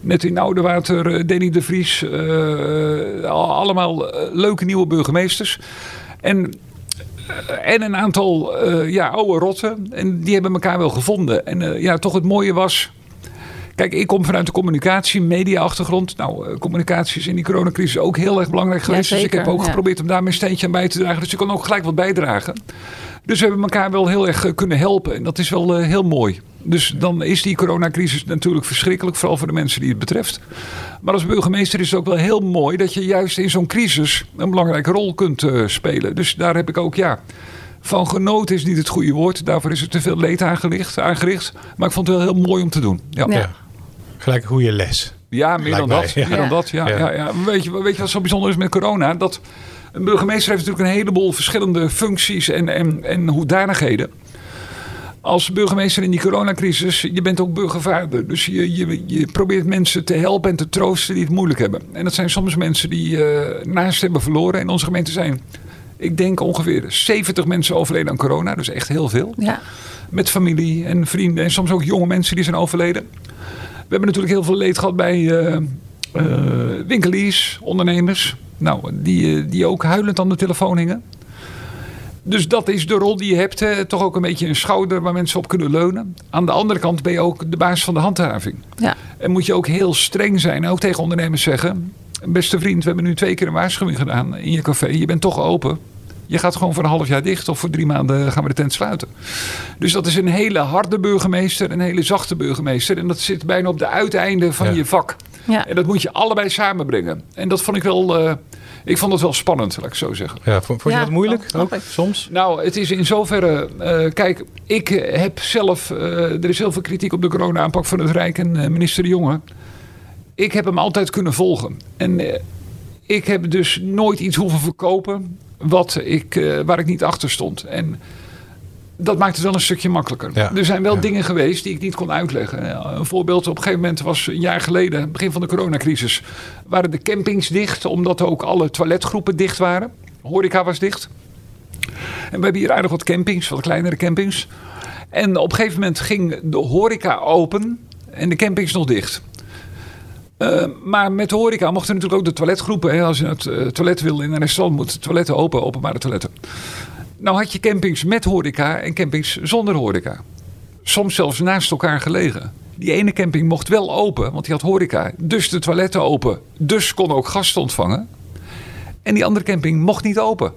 net in Oudewater, Danny de Vries. al- allemaal leuke nieuwe burgemeesters. En en een aantal eh, ja, oude rotten. En die hebben elkaar wel gevonden. En eh, ja, toch het mooie was. Kijk, ik kom vanuit de communicatie, media-achtergrond. Nou, eh, communicatie is in die coronacrisis ook heel erg belangrijk geweest. dus ik heb ook ja. geprobeerd om daar mijn steentje aan bij te dragen. Dus ik kan ook gelijk wat bijdragen. Dus we hebben elkaar wel heel erg eh, kunnen helpen. En dat is wel eh, heel mooi. Dus dan is die coronacrisis natuurlijk verschrikkelijk. Vooral voor de mensen die het betreft. Maar als burgemeester is het ook wel heel mooi dat je juist in zo'n crisis een belangrijke rol kunt eh, spelen. Dus daar heb ik ook, ja. Van genoten is niet het goede woord. Daarvoor is er te veel leed aangericht. aangericht. Maar ik vond het wel heel mooi om te doen. Ja, Ja. Ja. Ja. Gelijk een goede les. meer Lijkt dan mij, dat. ja. Meer dan Ja. dat. Ja, Ja. ja. Ja, Weet, je, weet je wat zo bijzonder is met corona? Dat een burgemeester heeft natuurlijk een heleboel verschillende functies en, en, en hoedanigheden. Als burgemeester in die coronacrisis, je bent ook burgervader. Dus je, je, je probeert mensen te helpen en te troosten die het moeilijk hebben. En dat zijn soms mensen die eh naast hebben verloren. In onze gemeente zijn, ik denk ongeveer 70 mensen overleden aan corona. Dus echt heel veel. Ja. Met familie en vrienden en soms ook jonge mensen die zijn overleden. We hebben natuurlijk heel veel leed gehad bij eh, winkeliers, ondernemers. Nou, die, eh, die ook huilend aan de telefoon hingen. Dus dat is de rol die je hebt. toch ook een beetje een schouder waar mensen op kunnen leunen. Aan de andere kant ben je ook de baas van de handhaving. Ja. En moet je ook heel streng zijn. Ook tegen ondernemers zeggen. Beste vriend, we hebben nu twee keer een waarschuwing gedaan in je café. Je bent toch open. Je gaat gewoon voor een half jaar dicht of voor drie maanden gaan we de tent sluiten. Dus dat is een hele harde burgemeester, een hele zachte burgemeester. En dat zit bijna op de uiteinden van Ja. je vak. Ja. En dat moet je allebei samenbrengen. En dat vond ik wel, eh, ik vond het wel spannend, laat ik zo zeggen. Ja, vond, vond je Ja, dat moeilijk ook soms? Nou, het is in zoverre. eh, kijk, ik eh, heb zelf. eh, er is heel veel kritiek op de corona-aanpak van het Rijk en eh, minister De Jonge. ik heb hem altijd kunnen volgen. En eh, ik heb dus nooit iets hoeven verkopen wat ik, eh, waar ik niet achter stond. En dat maakt het wel een stukje makkelijker. Ja, Er zijn wel ja. dingen geweest die ik niet kon uitleggen. Een voorbeeld, op een gegeven moment was een jaar geleden, begin van de coronacrisis, waren de campings dicht, omdat ook alle toiletgroepen dicht waren. Horeca was dicht. En we hebben hier aardig wat campings, wat kleinere campings. En op een gegeven moment ging de horeca open en de campings nog dicht. Eh, maar met de horeca mochten natuurlijk ook de toiletgroepen. Hè, als je naar het eh, toilet wil in een restaurant, moeten de toiletten open, openbare toiletten. Nou had je campings met horeca en campings zonder horeca. Soms zelfs naast elkaar gelegen. Die ene camping mocht wel open, want die had horeca. Dus de toiletten open. Dus kon ook gasten ontvangen. En die andere camping mocht niet open.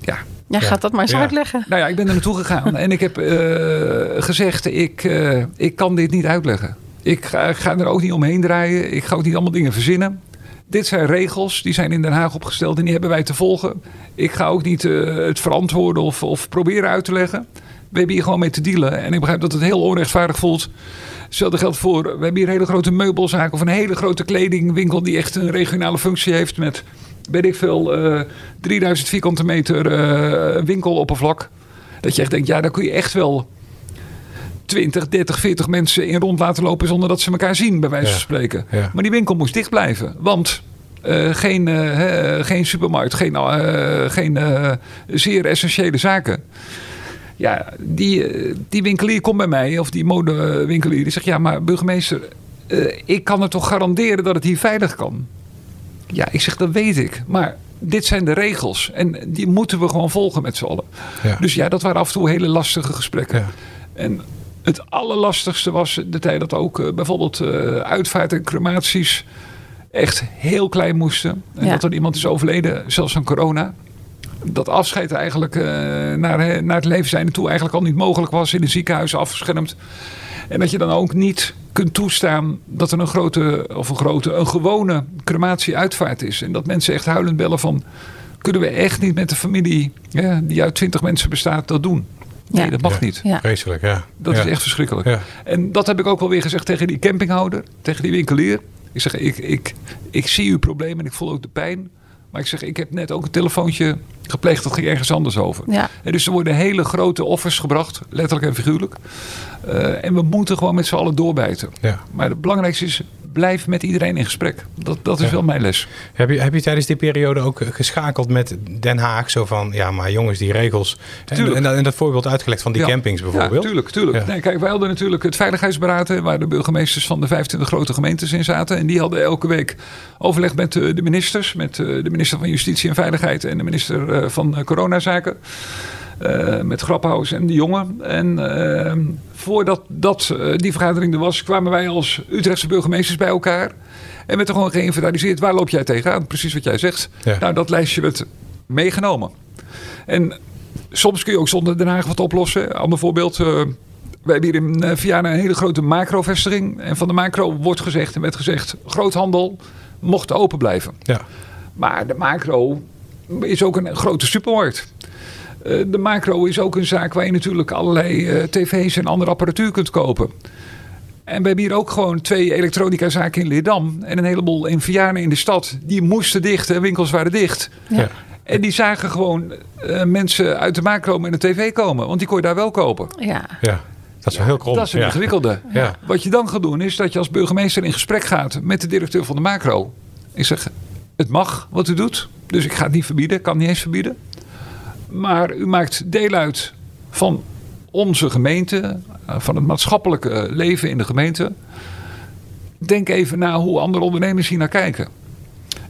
Ja, Ja, gaat dat maar eens Ja. uitleggen. nou ja, ik ben er naartoe gegaan en ik heb eh, gezegd: ik, eh, ik kan dit niet uitleggen. Ik ga, er ook niet omheen draaien. Ik ga ook niet allemaal dingen verzinnen. Dit zijn regels, die zijn in Den Haag opgesteld en die hebben wij te volgen. Ik ga ook niet eh, het verantwoorden of, of proberen uit te leggen. We hebben hier gewoon mee te dealen. En ik begrijp dat het heel onrechtvaardig voelt. Hetzelfde geldt voor, we hebben hier een hele grote meubelzaak of een hele grote kledingwinkel die echt een regionale functie heeft met, weet ik veel, eh 3000 vierkante meter eh, winkeloppervlak. Dat je echt denkt, ja, daar kun je echt wel 20, 30, 40 mensen in rond laten lopen zonder dat ze elkaar zien, bij wijze van spreken. ja. Maar die winkel moest dicht blijven, want eh, geen, eh, geen supermarkt, geen, eh, geen zeer essentiële zaken. Ja, die, die winkelier komt bij mij, of die modewinkelier, die zegt: Ja, maar burgemeester, ik kan er toch garanderen dat het hier veilig kan? Ja, ik zeg: Dat weet ik. Maar dit zijn de regels en die moeten we gewoon volgen met z'n allen. Ja. Dus ja, dat waren af en toe hele lastige gesprekken. Ja. En het allerlastigste was de tijd dat ook eh, bijvoorbeeld eh, uitvaart en crematies echt heel klein moesten. En Ja. dat er iemand is overleden, zelfs aan corona. Dat afscheid eigenlijk eh, naar, naar het leven zijn toe eigenlijk al niet mogelijk was in een ziekenhuis afgeschermd. En dat je dan ook niet kunt toestaan dat er een grote, of een grote, een gewone crematie-uitvaart is. En dat mensen echt huilend bellen van, kunnen we echt niet met de familie, ja, die uit twintig mensen bestaat, dat doen? Nee, Ja. dat mag Ja. niet. Ja. Vreselijk, ja. Dat Ja. is echt verschrikkelijk. Ja. En dat heb ik ook wel weer gezegd tegen die campinghouder, tegen die winkelier. Ik zeg, ik, ik, ik zie uw probleem en ik voel ook de pijn. Maar ik zeg, ik heb net ook een telefoontje gepleegd, dat ging ergens anders over. Ja. En dus er worden hele grote offers gebracht, letterlijk en figuurlijk. Eh, en we moeten gewoon met z'n allen doorbijten. Ja. Maar het belangrijkste is, blijf met iedereen in gesprek. Dat, dat is Ja. wel mijn les. Heb je, heb je tijdens die periode ook eh, geschakeld met Den Haag? Zo van, ja, maar jongens, die regels. En, Tuurlijk. en, dat- en dat voorbeeld uitgelegd van die Ja. campings bijvoorbeeld. Ja, tuurlijk, tuurlijk. Nee, kijk, wij hadden natuurlijk het veiligheidsberaad, waar de burgemeesters van de 25 grote gemeentes in zaten. En die hadden elke week overleg met eh, de ministers, met eh, de minister van Justitie en Veiligheid en de minister van Coronazaken. Eh, met Graphaus en de jongen. En eh, voordat dat, eh, die vergadering er was, kwamen wij als Utrechtse burgemeesters bij elkaar. En werd er gewoon geïnventariseerd. Waar loop jij tegenaan? Precies wat jij zegt. Ja. Nou, dat lijstje werd meegenomen. En soms kun je ook zonder Den Haag wat oplossen. Ander voorbeeld. eh, we hebben hier in Vianen een hele grote macro-vestiging. En van de macro wordt gezegd en werd gezegd... groothandel mocht open blijven. Ja. Maar de macro is ook een grote supermarkt. Eh, de macro is ook een zaak waar je natuurlijk allerlei eh, tv's en andere apparatuur kunt kopen. En we hebben hier ook gewoon twee elektronica zaken in Leerdam. En een heleboel in Vianen in de stad. Die moesten dicht en winkels waren dicht. Ja. En die zagen gewoon eh, mensen uit de macro met een tv komen. Want die kon je daar wel kopen. Ja. ja. Dat is wel heel krom. Dat is een ja. ingewikkelde. Ja. Wat je dan gaat doen is dat je als burgemeester in gesprek gaat met de directeur van de macro. Ik zeg, het mag wat u doet. Dus ik ga het niet verbieden, kan niet eens verbieden. Maar u maakt deel uit van onze gemeente, eh, van het maatschappelijke leven in de gemeente. Denk even na hoe andere ondernemers hier naar kijken.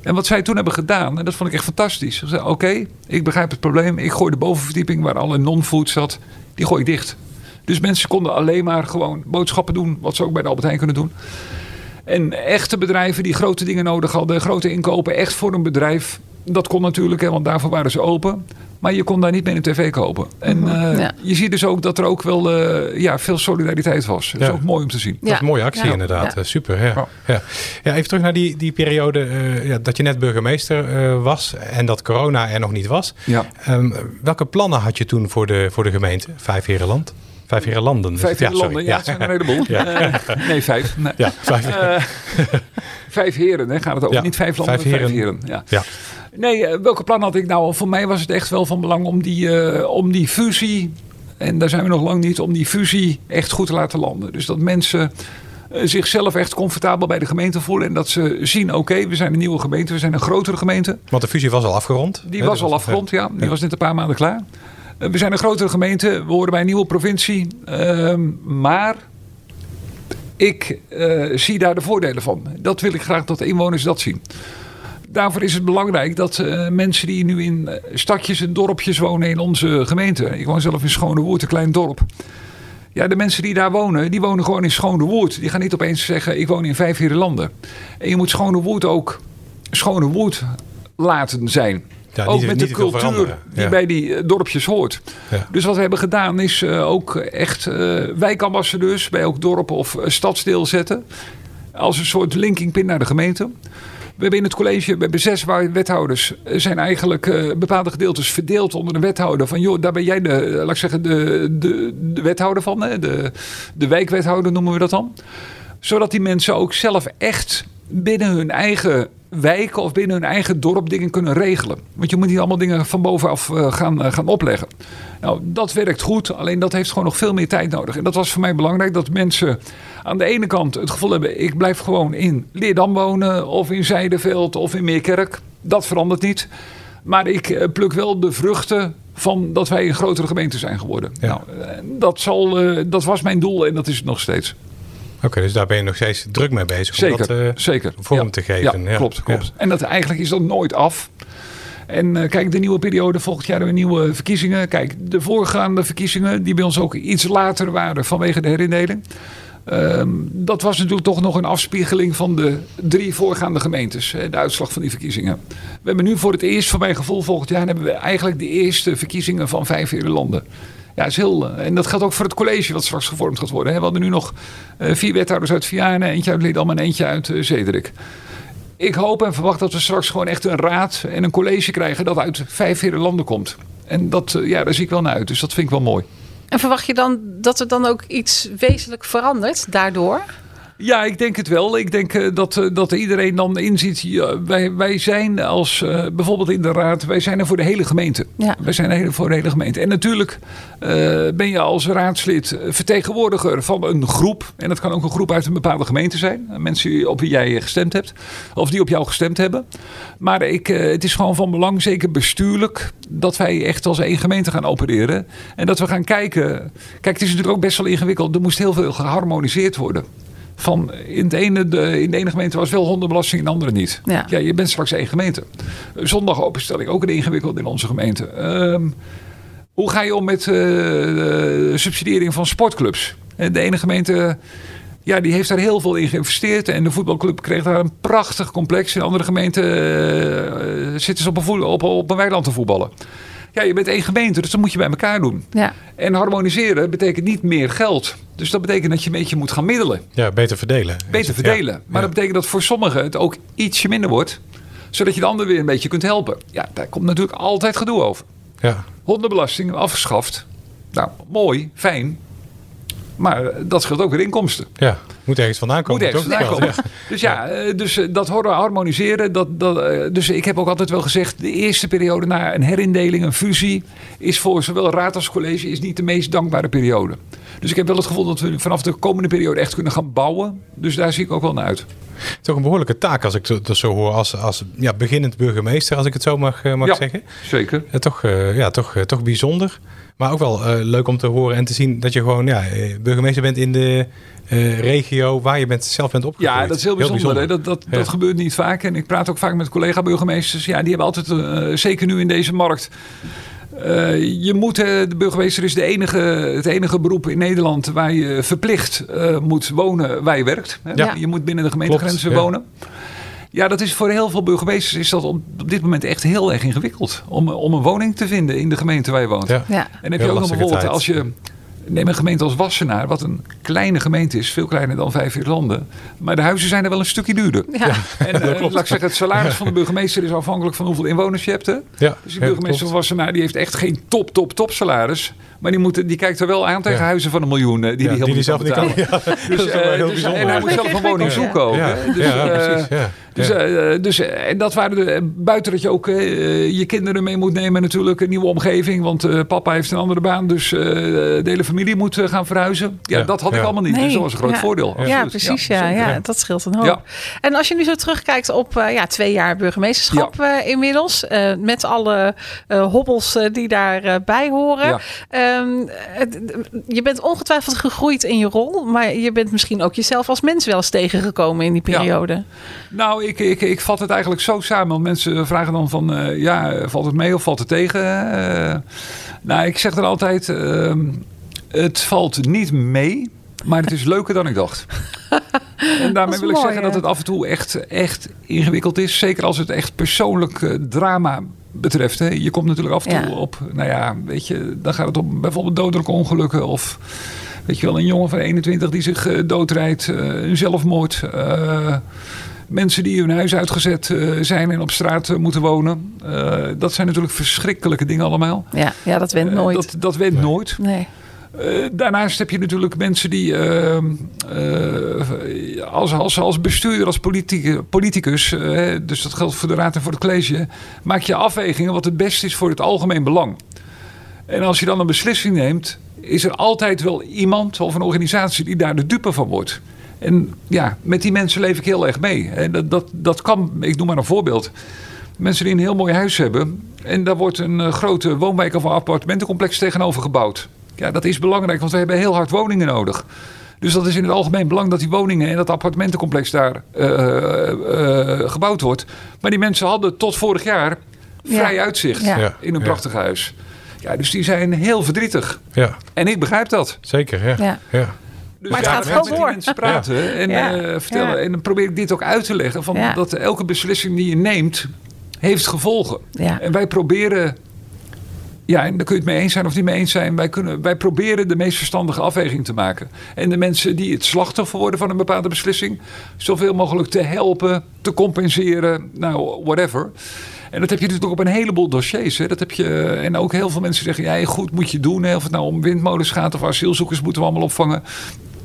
En wat zij toen hebben gedaan, en dat vond ik echt fantastisch. Ze zeiden, oké, ik begrijp het probleem. Ik gooi de bovenverdieping waar alle non-food zat, die gooi ik dicht. Dus mensen konden alleen maar gewoon boodschappen doen, wat ze ook bij de Albert Heijn kunnen doen. En echte bedrijven die grote dingen nodig hadden, grote inkopen, echt voor een bedrijf. Dat kon natuurlijk, hè, want daarvoor waren ze open. Maar je kon daar niet meer een tv kopen. En eh, Ja. je ziet dus ook dat er ook wel eh, ja, veel solidariteit was. Dat is Ja. ook mooi om te zien. Dat is een mooie actie Ja. inderdaad. Ja. Eh, Super, ja. Ja. Ja. Ja. even terug naar die, die periode eh, ja, dat je net burgemeester eh, was en dat corona er nog niet was. Ja. Ehm, welke plannen had je toen voor de, voor de gemeente, Vijf Herenland? Vijf heren landen. Vijf ja, heren landen, ja, het zijn een heleboel. Ja. Eh, nee, vijf. Nee. Ja, vijf. Eh, vijf heren, hè, gaat het over. Ja, Niet vijf landen, vijf vijf heren. heren. ja. Nee, eh, welke plan had ik nou? Voor mij was het echt wel van belang om die, eh, om die fusie, en daar zijn we nog lang niet, om die fusie echt goed te laten landen. Dus dat mensen eh, zichzelf echt comfortabel bij de gemeente voelen en dat ze zien, oké, we zijn een nieuwe gemeente, we zijn een grotere gemeente. Want de fusie was al afgerond. Die was Dat al afgerond, ja. Die Ja. was net een paar maanden klaar. We zijn een grotere gemeente, we horen bij een nieuwe provincie. Ehm, maar ik zie daar de voordelen van. Dat wil ik graag dat de inwoners dat zien. Daarvoor is het belangrijk dat eh, mensen die nu in eh, stadjes en dorpjes wonen in onze gemeente. Ik woon zelf in Schonewoerd, een klein dorp. Ja, de mensen die daar wonen, die wonen gewoon in Schonewoerd. Die gaan niet opeens zeggen, ik woon in vijf landen. En je moet Schonewoerd ook Schonewoerd laten zijn. Ja, ook niet- met niet de cultuur die bij die eh, dorpjes hoort. Ja. Dus wat we hebben gedaan is ook echt eh, wijkambassadeurs bij elk dorp of stadsdeel zetten. Als een soort linkingpin naar de gemeente. We hebben in het college, we hebben zes wethouders. Er zijn eigenlijk eh, bepaalde gedeeltes verdeeld onder de wethouder. Van joh, daar ben jij de, eh, laat ik zeggen, de, de, de wethouder van. De, de wijkwethouder noemen we dat dan. Zodat die mensen ook zelf echt binnen hun eigen wijken of binnen hun eigen dorp dingen kunnen regelen. Want je moet niet allemaal dingen van bovenaf eh, gaan, eh, gaan opleggen. Nou, dat werkt goed, alleen dat heeft gewoon nog veel meer tijd nodig. En dat was voor mij belangrijk dat mensen aan de ene kant het gevoel hebben: ik blijf gewoon in Leerdam wonen, of in Zijderveld of in Meerkerk. Dat verandert niet. Maar ik eh, pluk wel de vruchten van dat wij een grotere gemeente zijn geworden. Ja. Nou, dat, zal, dat was mijn doel en dat is het nog steeds. Oké, dus daar ben je nog steeds druk mee bezig. Zeker, Om dat, zeker. vorm Ja. te geven. Ja, Ja. klopt, klopt. En dat eigenlijk is dat nooit af. En eh, kijk, de nieuwe periode, volgend jaar weer nieuwe verkiezingen. Kijk, de voorgaande verkiezingen, die bij ons ook iets later waren vanwege de herindeling. Ehm, dat was natuurlijk toch nog een afspiegeling van de drie voorgaande gemeentes. De uitslag van die verkiezingen. We hebben nu voor het eerst, voor mijn gevoel, volgend jaar hebben we eigenlijk de eerste verkiezingen van vijf hele landen. Ja, is heel, eh, en dat geldt ook voor het college wat straks gevormd gaat worden. We hadden nu nog eh, vier wethouders uit Vianen, eentje uit Leerdam en eentje uit eh, Zederik. Ik hoop en verwacht dat we straks gewoon echt een raad en een college krijgen dat uit vijf landen komt. En dat, ja, daar zie ik wel naar uit. Dus dat vind ik wel mooi. En verwacht je dan dat er dan ook iets wezenlijk verandert daardoor? Ja, ik denk het wel. Ik denk eh, dat, eh, dat iedereen dan inziet. ja, wij, wij zijn als eh, bijvoorbeeld in de raad, wij zijn er voor de hele gemeente. Ja. Wij zijn er voor de hele gemeente. En natuurlijk ben je als raadslid vertegenwoordiger van een groep. En dat kan ook een groep uit een bepaalde gemeente zijn. Mensen op wie jij gestemd hebt. Of die op jou gestemd hebben. Maar ik, het is gewoon van belang, zeker bestuurlijk, dat wij echt als één gemeente gaan opereren. En dat we gaan kijken. Kijk, het is natuurlijk ook best wel ingewikkeld. Er moest heel veel geharmoniseerd worden. Van in, het ene, de, in de ene gemeente was wel hondenbelasting, in de andere niet. Ja. je bent straks één gemeente. Zondag openstelling, ook een ingewikkeld in onze gemeente. Ehm, hoe ga je om met eh, de subsidiëring van sportclubs? Eh, De ene gemeente ja, die heeft daar heel veel in geïnvesteerd. En de voetbalclub kreeg daar een prachtig complex. In de andere gemeenten eh, zitten ze op een, voet- op, op een weiland te voetballen. Ja, je bent één gemeente, dus dat moet je bij elkaar doen. Ja. En harmoniseren betekent niet meer geld. Dus dat betekent dat je een beetje moet gaan middelen. Ja, beter verdelen. Beter verdelen. Maar dat betekent dat voor sommigen het ook ietsje minder wordt. Zodat je de ander weer een beetje kunt helpen. Ja, daar komt natuurlijk altijd gedoe over. Ja, Hondenbelasting afgeschaft. Nou, mooi, fijn. Maar eh, dat scheelt ook weer inkomsten. ja. Moet ergens vandaan Moet komen. ergens toch? vandaan komen. Ja. Dus ja, eh, dus eh, dat horen harmoniseren. Dat, dat, dus ik heb ook altijd wel gezegd, de eerste periode na een herindeling, een fusie, is voor zowel raad als college is niet de meest dankbare periode. Dus ik heb wel het gevoel dat we vanaf de komende periode echt kunnen gaan bouwen. Dus daar zie ik ook wel naar uit. Toch een behoorlijke taak als ik dat zo hoor als, als ja, beginnend burgemeester, als ik het zo mag, mag Ja. zeggen. Zeker. Ja, toch, ja, toch, toch bijzonder. Maar ook wel eh, leuk om te horen en te zien dat je gewoon ja, eh, burgemeester bent in de eh, regio waar je bent, zelf bent opgegroeid. Ja, dat is heel bijzonder. hè. Dat, dat, Ja. dat gebeurt niet vaak. En ik praat ook vaak met collega-burgemeesters. Ja, die hebben altijd, zeker nu in deze markt. je moet, de burgemeester is de enige, het enige beroep in Nederland waar je verplicht moet wonen waar je werkt. Hè. Ja. Je moet binnen de gemeentegrenzen Klopt, wonen. Ja, dat is voor heel veel burgemeesters is dat op, dit moment echt heel erg ingewikkeld. Om, om een woning te vinden in de gemeente waar je woont. Ja. Ja. En heb je ook nog bijvoorbeeld tijd. als je Neem een gemeente als Wassenaar, wat een kleine gemeente is, veel kleiner dan vijf landen. Maar de huizen zijn er wel een stukje duurder. Ja. En eh, laat ik zeggen, het salaris van de burgemeester is afhankelijk van hoeveel inwoners je hebt. Hè? Ja, Dus ja, burgemeester van Wassenaar die heeft echt geen top, top, top salaris. Maar die, moet, die kijkt er wel aan tegen Ja. huizen van een miljoen eh, die Ja, die die helemaal die zelf niet kan. Ja, [LAUGHS] Dus, dat is wel heel dus- bijzonder. en hij moet zelf een woning Ja. zoeken ook. Ja, hè. Dus, ja, precies. Ja. Dus, Ja. eh, dus eh, en dat waren de, buiten dat je ook eh, je kinderen mee moet nemen natuurlijk, een nieuwe omgeving. Want eh, papa heeft een andere baan, dus eh, de hele familie moet eh, gaan verhuizen. Ja, Ja, dat had ik allemaal niet, dus dat was een groot ja. voordeel. Ja, precies. Ja, ja, dat scheelt een hoop. Ja. En als je nu zo terugkijkt op eh, ja, twee jaar burgemeesterschap eh, inmiddels, eh, met alle eh, hobbels eh, die daarbij bij horen. Ja. Ehm, je bent ongetwijfeld gegroeid in je rol, maar je bent misschien ook jezelf als mens wel eens tegengekomen in die Ja. periode. Nou, ik, ik, ik vat het eigenlijk zo samen. Want mensen vragen dan van, eh, ja, valt het mee of valt het tegen? Eh, nou, ik zeg er altijd, ehm, het valt niet mee, maar het is leuker dan ik dacht. [LAUGHS] En daarmee wil ik mooi, zeggen dat het af en toe echt, echt ingewikkeld is. Zeker als het echt persoonlijk eh, drama betreft. Hè. Je komt natuurlijk af en toe Ja. op, nou ja, weet je, dan gaat het om bijvoorbeeld dodelijke ongelukken of... Weet je wel, een jongen van 21 die zich doodrijdt, een zelfmoord. eh, mensen die hun huis uitgezet eh, zijn en op straat eh, moeten wonen. Eh, dat zijn natuurlijk verschrikkelijke dingen allemaal. Ja, ja dat went Eh, nooit. dat, dat went nooit. nee. Eh, daarnaast heb je natuurlijk mensen die eh, eh, als, als, als bestuurder, als politie- politicus, eh, dus dat geldt voor de raad en voor het college, maak je afwegingen wat het beste is voor het algemeen belang. En als je dan een beslissing neemt, is er altijd wel iemand of een organisatie die daar de dupe van wordt. En ja, met die mensen leef ik heel erg mee. En dat, dat, dat kan, ik noem maar een voorbeeld. Mensen die een heel mooi huis hebben. En daar wordt een eh, grote woonwijk of een appartementencomplex tegenover gebouwd. Ja, dat is belangrijk, want we hebben heel hard woningen nodig. Dus dat is in het algemeen belang dat die woningen en dat appartementencomplex daar eh, eh, gebouwd wordt. Maar die mensen hadden tot vorig jaar vrij Ja. uitzicht Ja. In een ja. prachtig huis. Ja, dus die zijn heel verdrietig. Ja, En ik begrijp dat. zeker. Ja. Ja. Dus Maar het gaat wel die door. mensen praten en eh, vertellen. En dan probeer ik dit ook uit te leggen. Van. Dat elke beslissing die je neemt, heeft gevolgen. En wij proberen... Ja, en daar kun je het mee eens zijn of niet mee eens zijn. Wij, kunnen, wij proberen de meest verstandige afweging te maken. En de mensen die het slachtoffer worden van een bepaalde beslissing... zoveel mogelijk te helpen, te compenseren, nou, whatever. En dat heb je natuurlijk op een heleboel dossiers. Hè. Dat heb je, en ook heel veel mensen zeggen... ja, goed moet je doen. Hè. Of het nou om windmolens gaat of asielzoekers moeten we allemaal opvangen.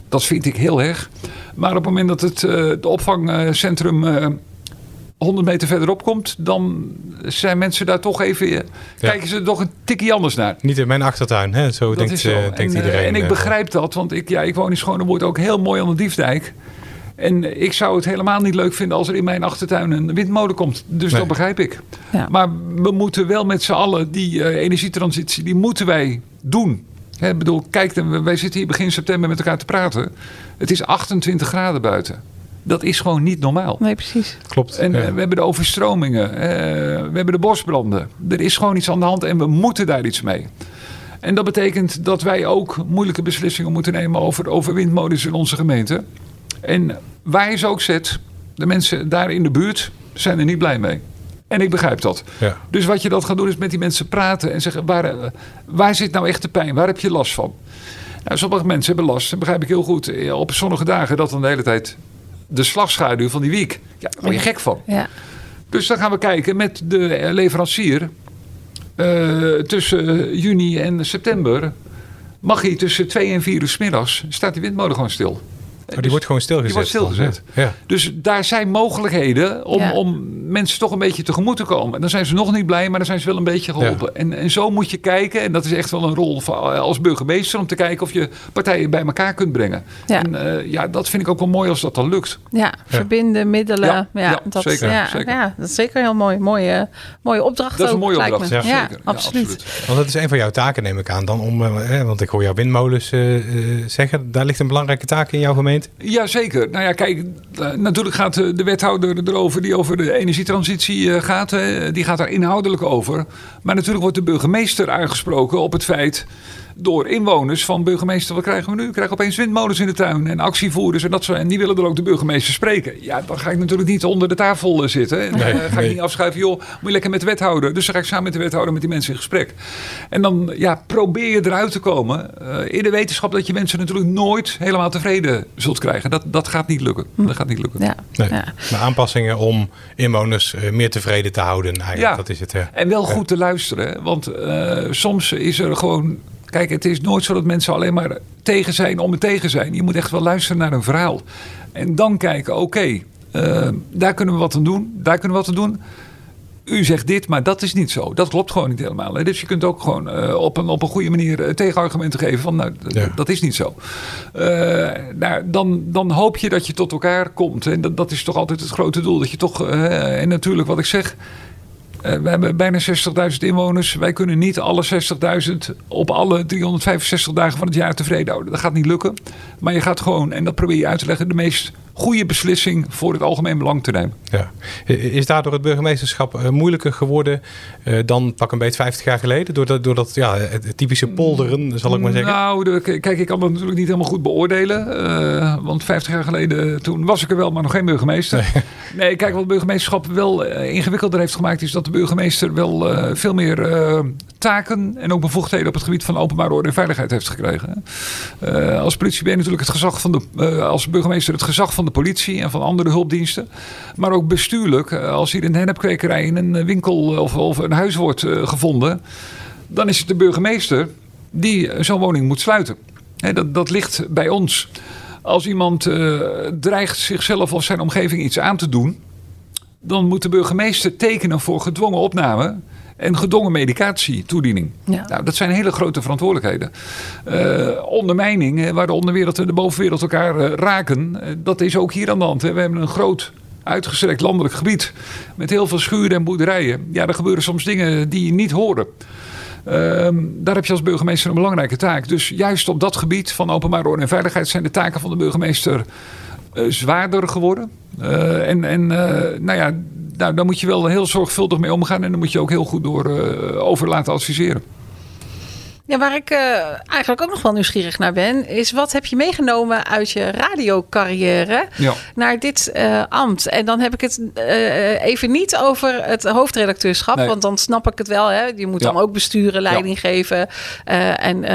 Dat vind ik heel erg. Maar op het moment dat het, eh, het opvangcentrum... eh, 100 meter verderop komt, dan zijn mensen daar toch even. eh, kijken ze er toch een tikje anders naar. Niet in mijn achtertuin, hè? zo Dat denkt, is zo. eh, denkt en, eh, iedereen. en ik eh. begrijp dat, want ik, ja, ik woon in Schonewoord ook heel mooi aan de Diefdijk. En ik zou het helemaal niet leuk vinden als er in mijn achtertuin een windmolen komt. Dus Nee. dat begrijp ik. Ja. Maar we moeten wel met z'n allen die eh, energietransitie, die moeten wij doen. Hè, ik bedoel, kijk, wij zitten hier begin september met elkaar te praten. Het is 28 graden buiten. Dat is gewoon niet normaal. Nee, precies. Klopt. En ja. eh, we hebben de overstromingen, eh, we hebben de bosbranden. Er is gewoon iets aan de hand en we moeten daar iets mee. En dat betekent dat wij ook moeilijke beslissingen moeten nemen over, over windmolens in onze gemeente. En waar je ze ook zet, de mensen daar in de buurt zijn er niet blij mee. En ik begrijp dat. Ja. Dus wat je dan gaat doen is met die mensen praten en zeggen: waar, eh, waar zit nou echt de pijn? Waar heb je last van? Nou, sommige mensen hebben last, dat begrijp ik heel goed. eh, Op zonnige dagen dat dan de hele tijd de slagschaduw van die wiek. Ja, daar word je gek van. Ja. Dus dan gaan we kijken met de eh, leverancier. eh, tussen juni en september. Mag hij tussen 2 en 4 uur 's middags. staat die windmolen gewoon stil. Oh, die wordt gewoon stilgezet. Die wordt stilgezet. Ja. Dus daar zijn mogelijkheden om, Ja. om mensen toch een beetje tegemoet te komen. En dan zijn ze nog niet blij, maar dan zijn ze wel een beetje geholpen. En, en zo moet je kijken. En dat is echt wel een rol van, als burgemeester. Om te kijken of je partijen bij elkaar kunt brengen. Ja. En eh, ja, dat vind ik ook wel mooi als dat dan lukt. Ja, verbinden, middelen. Ja, Ja, ja, dat, zeker, ja, zeker. ja, dat is zeker heel mooi. Mooie, mooie opdracht Dat is een mooie opdracht. me. Ja, Ja, zeker. absoluut. Want dat is een van jouw taken, neem ik aan. Dan om, eh, hè, want ik hoor jouw windmolens eh, eh, zeggen. Daar ligt een belangrijke taak in jouw gemeente. Ja, zeker. Nou ja, kijk, eh, natuurlijk gaat eh, de wethouder erover die over de energietransitie eh, gaat. Die gaat daar inhoudelijk over. Maar natuurlijk wordt de burgemeester aangesproken op het feit door inwoners van burgemeester. Wat krijgen we nu? We krijgen opeens windmolens in de tuin en actievoerders en dat soort. En die willen er ook de burgemeester spreken. Ja, dan ga ik natuurlijk niet onder de tafel eh, zitten. En dan Nee, eh, ga nee. ik niet afschuiven, joh, moet je lekker met de wethouder. Dus dan ga ik samen met de wethouder met die mensen in gesprek. En dan ja, probeer je eruit te komen eh, in de wetenschap dat je mensen natuurlijk nooit helemaal tevreden zult krijgen. Dat, dat gaat niet lukken. Dat gaat niet lukken. Ja. Nee. Ja. Maar aanpassingen om inwoners meer tevreden te houden. Eigenlijk, Ja. dat is het. Ja. En wel goed te luisteren. Want eh, soms is er gewoon. Kijk, het is nooit zo dat mensen alleen maar tegen zijn om het tegen zijn. Je moet echt wel luisteren naar een verhaal. En dan kijken, oké, eh, daar kunnen we wat aan doen. Daar kunnen we wat aan doen. U zegt dit, maar dat is niet zo. Dat klopt gewoon niet helemaal. Hè. Dus je kunt ook gewoon eh, op, een, op een goede manier eh, tegenargumenten geven van nou, Ja. dat is niet zo. Nou, dan, dan hoop je dat je tot elkaar komt. En dat, dat is toch altijd het grote doel. Dat je toch, en natuurlijk wat ik zeg, we hebben bijna 60.000 inwoners. Wij kunnen niet alle 60.000 op alle 365 dagen van het jaar tevreden houden. Dat gaat niet lukken. Maar je gaat gewoon, en dat probeer je uit te leggen, de meest goede beslissing voor het algemeen belang te nemen. Ja. Is daardoor het burgemeesterschap eh, moeilijker geworden eh, dan pak een beetje 50 jaar geleden? Door dat, door dat ja, het typische polderen, zal ik maar zeggen. Nou, kijk, ik kan dat natuurlijk niet helemaal goed beoordelen. eh, want 50 jaar geleden, toen was ik er wel, maar nog geen burgemeester. Nee, [LAUGHS] kijk, wat het burgemeesterschap wel ingewikkelder heeft gemaakt... is dat de burgemeester wel veel meer taken... en ook bevoegdheden op het gebied van openbare orde en veiligheid heeft gekregen. Eh, als politie ben je natuurlijk het gezag van de... eh, als burgemeester het gezag van de politie en van andere hulpdiensten. Maar ook bestuurlijk. eh, als hier de hennepkwekerij in een winkel of, of een huis wordt gevonden... dan is het de burgemeester die zo'n woning moet sluiten. Dat, dat ligt bij ons. Als iemand dreigt zichzelf of zijn omgeving iets aan te doen, dan moet de burgemeester tekenen voor gedwongen opname en gedwongen medicatietoediening. Ja. Nou, dat zijn hele grote verantwoordelijkheden. Eh, ondermijning, hè, waar de onderwereld en de bovenwereld elkaar eh, raken, eh, dat is ook hier aan de hand. Hè. We hebben een groot uitgestrekt landelijk gebied met heel veel schuren en boerderijen. Ja, er gebeuren soms dingen die je niet horen. Ehm, daar heb je als burgemeester een belangrijke taak. Dus juist op dat gebied van openbare orde en veiligheid zijn de taken van de burgemeester eh, zwaarder geworden. Eh, en en eh, nou ja, nou, daar moet je wel heel zorgvuldig mee omgaan en daar moet je ook heel goed door eh, over laten adviseren. Ja, waar ik eh, eigenlijk ook nog wel nieuwsgierig naar ben, is wat heb je meegenomen uit je radiocarrière Ja. naar dit eh, ambt? En dan heb ik het eh, even niet over het hoofdredacteurschap, Nee. want dan snap ik het wel. Hè? Je moet Ja. dan ook besturen, leiding geven eh, en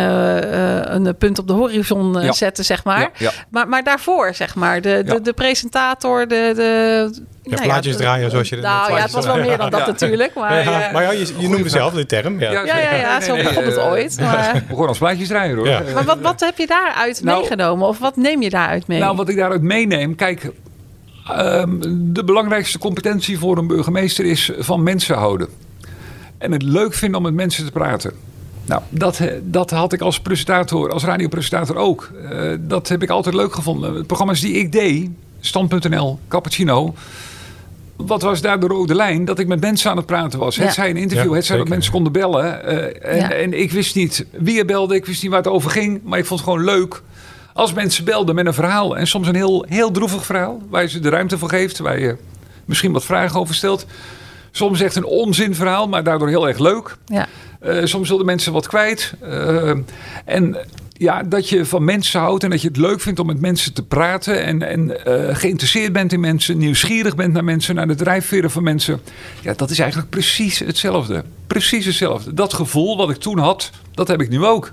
een punt op de horizon Ja. zetten, zeg maar. Ja, ja. Maar, maar daarvoor, zeg maar, de, de, Ja. de presentator, de. de Ja, plaatjes draaien, zoals je Nou ja, het was wel meer dan dat Ja. natuurlijk. Maar, Ja, maar ja, je, je noemde zelf de term. Ja. Ja, ja, ja, ja, Nee, zo nee, begon het ooit. Gewoon als plaatjes draaien hoor. Ja. Eh, maar wat, wat heb je daaruit Nou- meegenomen? Of wat neem je daaruit mee? Nou, wat ik daaruit meeneem, kijk, ehm, de belangrijkste competentie voor een burgemeester is van mensen houden. En het leuk vinden om met mensen te praten. Nou, dat, eh, dat had ik als presentator, als radiopresentator ook. Eh, dat heb ik altijd leuk gevonden. De programma's die ik deed, Stand.nl, Cappuccino. Wat was daar de rode lijn? Dat ik met mensen aan het praten was. Het Ja. zij een interview, Ja, het zij dat mensen konden bellen. eh, en, Ja. en ik wist niet wie er belde, ik wist niet waar het over ging. Maar ik vond het gewoon leuk als mensen belden met een verhaal. En soms een heel, heel droevig verhaal, waar je ze de ruimte voor geeft. Waar je misschien wat vragen over stelt. Soms echt een onzinverhaal, maar daardoor heel erg leuk. ja. Eh, soms wilden mensen wat kwijt. Eh, en ja, dat je van mensen houdt en dat je het leuk vindt om met mensen te praten. En, en eh, geïnteresseerd bent in mensen, nieuwsgierig bent naar mensen, naar de drijfveren van mensen. Ja, dat is eigenlijk precies hetzelfde. Precies hetzelfde. Dat gevoel wat ik toen had, dat heb ik nu ook.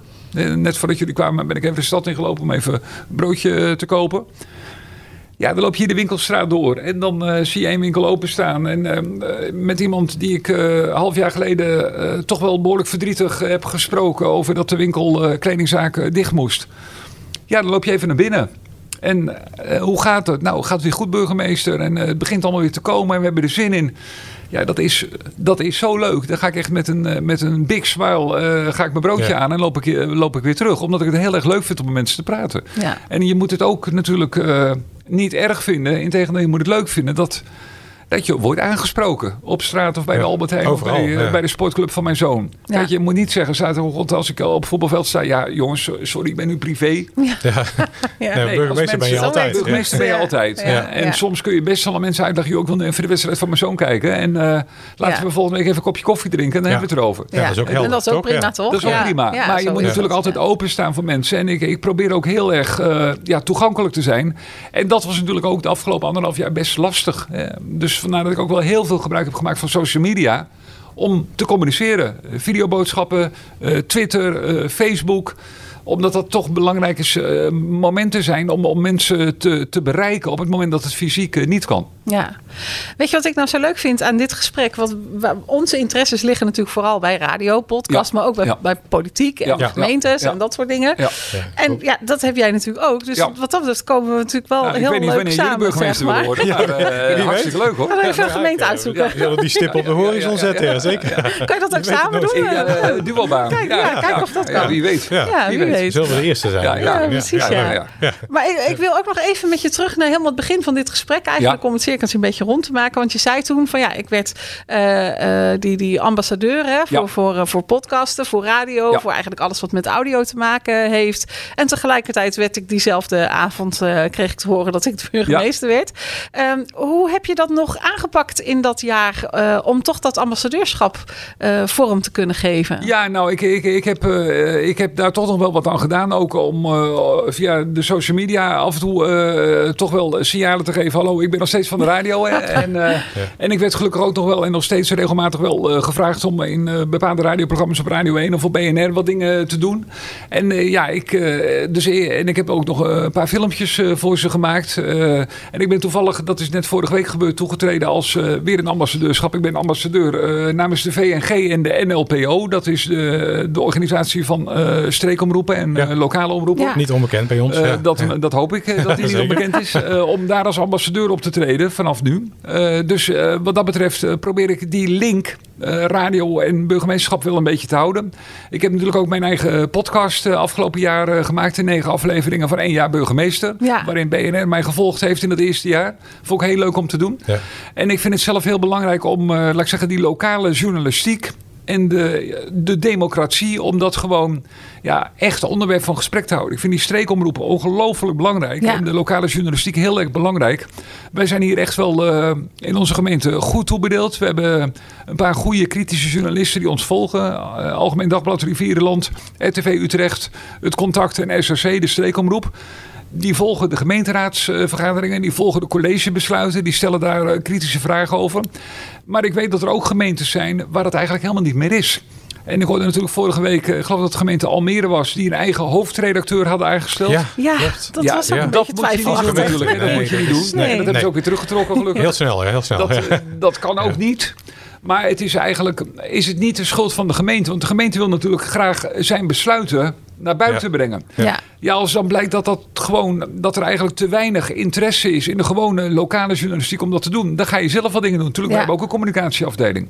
Net voordat jullie kwamen ben ik even de stad ingelopen om even een broodje te kopen. Ja, dan loop je hier de winkelstraat door en dan eh, zie je één winkel openstaan. En eh, met iemand die ik eh, een half jaar geleden eh, toch wel behoorlijk verdrietig heb gesproken over dat de winkel eh, kledingzaken dicht moest. Ja, dan loop je even naar binnen. En hoe gaat het? Nou, gaat het weer goed, burgemeester? En eh, het begint allemaal weer te komen en we hebben er zin in. Ja, dat is, dat is zo leuk. Dan ga ik echt met een, met een big smile eh, ga ik mijn broodje Ja. aan en loop ik, loop ik weer terug. Omdat ik het heel erg leuk vind om met mensen te praten. Ja. En je moet het ook natuurlijk eh, niet erg vinden. Integendeel, je moet het leuk vinden. Dat, dat je wordt aangesproken op straat of bij de Albert Heijn of bij, eh, ja. bij de sportclub van mijn zoon. Ja. Dat je moet niet zeggen zaterdagochtend als ik op het voetbalveld sta, ja jongens, sorry, ik ben nu privé. Ja. [LAUGHS] Ja. Nee, Nee, burgemeester ben je altijd. Burgemeester ben je altijd. Ja. En Ja. soms kun je best wel aan mensen uitleggen, joh, ik wil nu even de wedstrijd van mijn zoon kijken. En eh, laten Ja. we volgende week even een kopje koffie drinken en dan Ja. hebben we het erover. Ja, dat is ook helder, En dat is ook prima, toch? Dat is ook Ja. prima. Ja, maar je moet natuurlijk altijd openstaan voor mensen. En ik, ik probeer ook heel erg eh, ja, toegankelijk te zijn. En dat was natuurlijk ook de afgelopen anderhalf jaar best lastig. Eh, dus vandaar dat ik ook wel heel veel gebruik heb gemaakt van social media. Om te communiceren. Eh, Videoboodschappen, eh, Twitter, eh, Facebook omdat dat toch belangrijke eh, momenten zijn om, om mensen te, te bereiken op het moment dat het fysiek eh, niet kan. Ja. Weet je wat ik nou zo leuk vind aan dit gesprek? Want wa- onze interesses liggen natuurlijk vooral bij radio, podcast, Ja. maar ook bij, Ja. bij politiek en Ja. gemeentes Ja. en dat soort dingen. Ja. En ja, dat heb jij natuurlijk ook. Dus Ja. wat dat betreft komen we natuurlijk wel Nou, ik heel weet niet leuk wanneer jullie samen, burgemeester zeg maar. worden. Maar, eh, [LAUGHS] hartstikke leuk hoor. Gaan we even een gemeente ja, uitzoeken. Ja, die stip op de [LAUGHS] horizon zetten, ja, zeker. Kan je dat ook weet samen doen? Ja, duelbaan. Kijk, ja, kijk of dat Ja, kan. wie weet. Ja. Wie weet. Weet. Zullen we de eerste zijn? Ja, ja, Ja, precies, ja. Maar ik, ik wil ook nog even met je terug naar helemaal het begin van dit gesprek. Eigenlijk Ja. om het cirkeltje een beetje rond te maken. Want je zei toen van ja, ik werd eh, eh, die, die ambassadeur hè, voor, Ja. voor, eh, voor podcasten, voor radio. Ja. Voor eigenlijk alles wat met audio te maken heeft. En tegelijkertijd werd ik diezelfde avond, eh, kreeg ik te horen dat ik de burgemeester werd. Ehm, hoe heb je dat nog aangepakt in dat jaar eh, om toch dat ambassadeurschap eh, vorm te kunnen geven? Ja, nou, ik, ik, ik, heb, eh, ik heb daar toch nog wel wat aan gedaan. Ook om eh, via de social media af en toe eh, toch wel signalen te geven. Hallo, ik ben nog steeds van de radio. [LAUGHS] En, eh, en ik werd gelukkig ook nog wel en nog steeds regelmatig wel eh, gevraagd om in eh, bepaalde radioprogramma's op Radio 1 of op BNR wat dingen te doen. En eh, ja, ik, eh, dus, en ik heb ook nog een paar filmpjes voor ze gemaakt. Eh, en ik ben toevallig, dat is net vorige week gebeurd, toegetreden als eh, weer een ambassadeurschap. Ik ben ambassadeur eh, namens de VNG en de NLPO. Dat is de, de organisatie van eh, en Ja. eh, lokale omroepen. Ja. Niet onbekend bij ons. Eh, ja. dat, dat hoop ik eh, [LAUGHS] dat die niet onbekend is. eh, om daar als ambassadeur op te treden vanaf nu. Eh, dus eh, wat dat betreft probeer ik die link eh, radio en burgemeesterschap wel een beetje te houden. Ik heb natuurlijk ook mijn eigen podcast eh, afgelopen jaar eh, gemaakt. In negen afleveringen van één jaar burgemeester. Ja. Waarin BNR mij gevolgd heeft in het eerste jaar. Vond ik heel leuk om te doen. Ja. En ik vind het zelf heel belangrijk om, eh, laat ik zeggen, die lokale journalistiek en de, de democratie, om dat gewoon ja, echt onderwerp van gesprek te houden. Ik vind die streekomroepen ongelooflijk belangrijk. Ja. En de lokale journalistiek heel erg belangrijk. Wij zijn hier echt wel eh, in onze gemeente goed toebedeeld. We hebben een paar goede kritische journalisten die ons volgen. Eh, Algemeen Dagblad Rivierenland, RTV Utrecht, Het Contact en SRC, de streekomroep. Die volgen de gemeenteraadsvergaderingen, die volgen de collegebesluiten, die stellen daar eh, kritische vragen over. Maar ik weet dat er ook gemeentes zijn waar het eigenlijk helemaal niet meer is. En ik hoorde natuurlijk vorige week, eh, ik geloof dat de gemeente Almere was, die een eigen hoofdredacteur hadden aangesteld. Ja, dat Ja, was ook ja. een dat beetje moet je niet doen twijfelachtig. Dat Nee, moet je niet dat doen. is- Nee, nee. dat hebben ze Nee. ook weer teruggetrokken gelukkig. Heel snel, ja, heel snel. Dat, ja. eh, dat kan ook niet. Maar het is eigenlijk is het niet de schuld van de gemeente. Want de gemeente wil natuurlijk graag zijn besluiten naar buiten Ja. brengen. Ja. Ja, als dan blijkt dat, dat, gewoon, dat er eigenlijk te weinig interesse is in de gewone lokale journalistiek om dat te doen, dan ga je zelf wat dingen doen. Natuurlijk, Ja. we hebben ook een communicatieafdeling.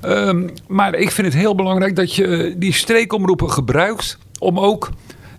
Ehm, maar ik vind het heel belangrijk dat je die streekomroepen gebruikt om ook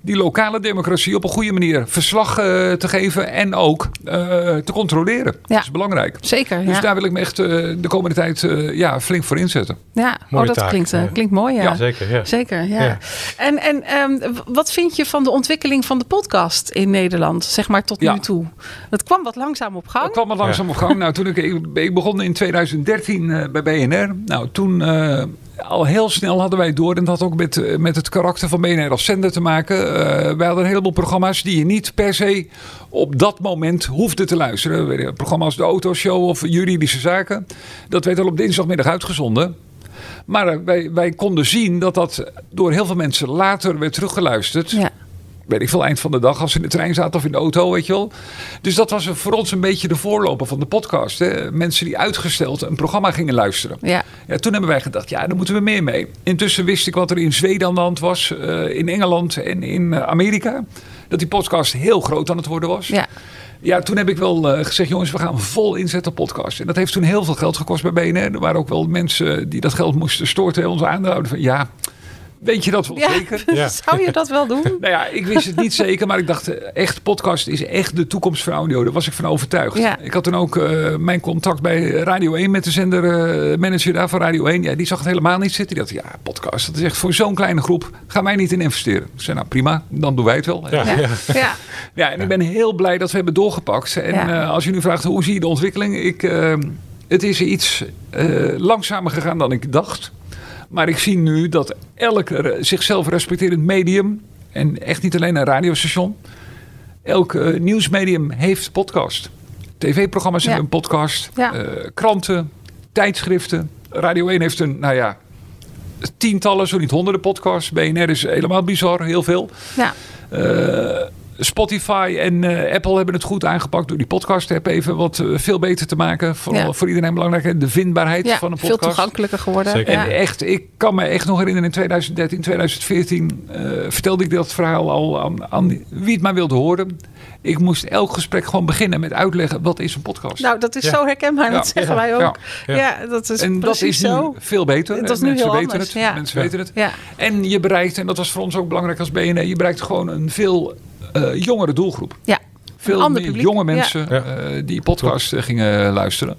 die lokale democratie op een goede manier verslag eh, te geven en ook eh, te controleren. Ja. Dat is belangrijk. Zeker, ja. Dus daar wil ik me echt eh, de komende tijd eh, ja, flink voor inzetten. ja. Oh, dat taak, klinkt, klinkt mooi, ja. Ja. Zeker, ja. Zeker, ja. Ja. En, en ehm, wat vind je van de ontwikkeling van de podcast in Nederland, zeg maar tot Ja. nu toe? Het kwam wat langzaam op gang. Dat kwam wat langzaam op gang. Nou, toen ik, ik, ik begon in 2013 eh, bij BNR. Nou, toen eh, al heel snel hadden wij door. En dat had ook met, eh, met het karakter van BNR als zender te maken. Eh, wij hadden een heleboel programma's die je niet per se op dat moment hoefde te luisteren. Programma's De Autoshow of Juridische Zaken. Dat werd al op dinsdagmiddag uitgezonden. Maar eh, wij, wij konden zien dat dat door heel veel mensen later werd teruggeluisterd Ja. Weet ik veel, eind van de dag als ze in de trein zaten of in de auto, weet je wel. Dus dat was voor ons een beetje de voorloper van de podcast. Hè? Mensen die uitgesteld een programma gingen luisteren. Ja. Ja, toen hebben wij gedacht, ja, daar moeten we meer mee. Intussen wist ik wat er in Zweden aan de hand was, eh, in Engeland en in eh, Amerika. Dat die podcast heel groot aan het worden was. Ja. Ja, toen heb ik wel eh, gezegd, jongens, we gaan vol inzetten op podcast. En dat heeft toen heel veel geld gekost bij BNR. Er waren ook wel mensen die dat geld moesten storten. Onze aandeelhouder van, ja, Weet je dat wel Ja, zeker? [LAUGHS] Ja. zou je dat wel doen? [LAUGHS] Nou ja, ik wist het niet zeker, maar ik dacht eh, echt, podcast is echt de toekomst voor audio. Daar was ik van overtuigd. Ja. Ik had toen ook eh, mijn contact bij Radio 1 met de zendermanager daar van Radio 1. Ja, die zag het helemaal niet zitten. Die dacht, ja, podcast, dat is echt voor zo'n kleine groep. Gaan wij niet in investeren? Ik zei, nou prima, dan doen wij het wel. Ja, Ja. ja. Ja. Ja, en ik ben heel blij dat we hebben doorgepakt. En Ja. eh, als je nu vraagt hoe zie je de ontwikkeling, ik, eh, het is iets eh, langzamer gegaan dan ik dacht. Maar ik zie nu dat elk zichzelf respecterend medium, en echt niet alleen een radiostation, elk eh, nieuwsmedium heeft podcast. TV-programma's Ja. hebben een podcast, Ja. eh, kranten, tijdschriften. Radio 1 heeft een, nou ja, tientallen, zo niet honderden podcasts. BNR is helemaal bizar, heel veel. Ja. Eh, Spotify en eh, Apple hebben het goed aangepakt door die podcast-app even wat eh, veel beter te maken. Vooral Ja. voor iedereen belangrijk, de vindbaarheid ja, van een veel podcast. toegankelijker geworden. Zeker. Ja. En echt, ik kan me echt nog herinneren in 2013, 2014 eh, vertelde ik dat verhaal al aan, aan wie het maar wilde horen. Ik moest elk gesprek gewoon beginnen met uitleggen wat is een podcast. Nou, dat is Ja. zo herkenbaar. Dat Ja. zeggen wij ook. Ja. Ja, Ja. dat is en dat precies is nu zo. veel beter. Dat is nu Mensen heel weten anders, het. ja. Mensen Ja. weten het. Ja. En je bereikt, en dat was voor ons ook belangrijk als BNR, je bereikt gewoon een veel eh, jongere doelgroep. Ja. Veel meer publiek. jonge mensen Ja. eh, die podcast eh, gingen luisteren.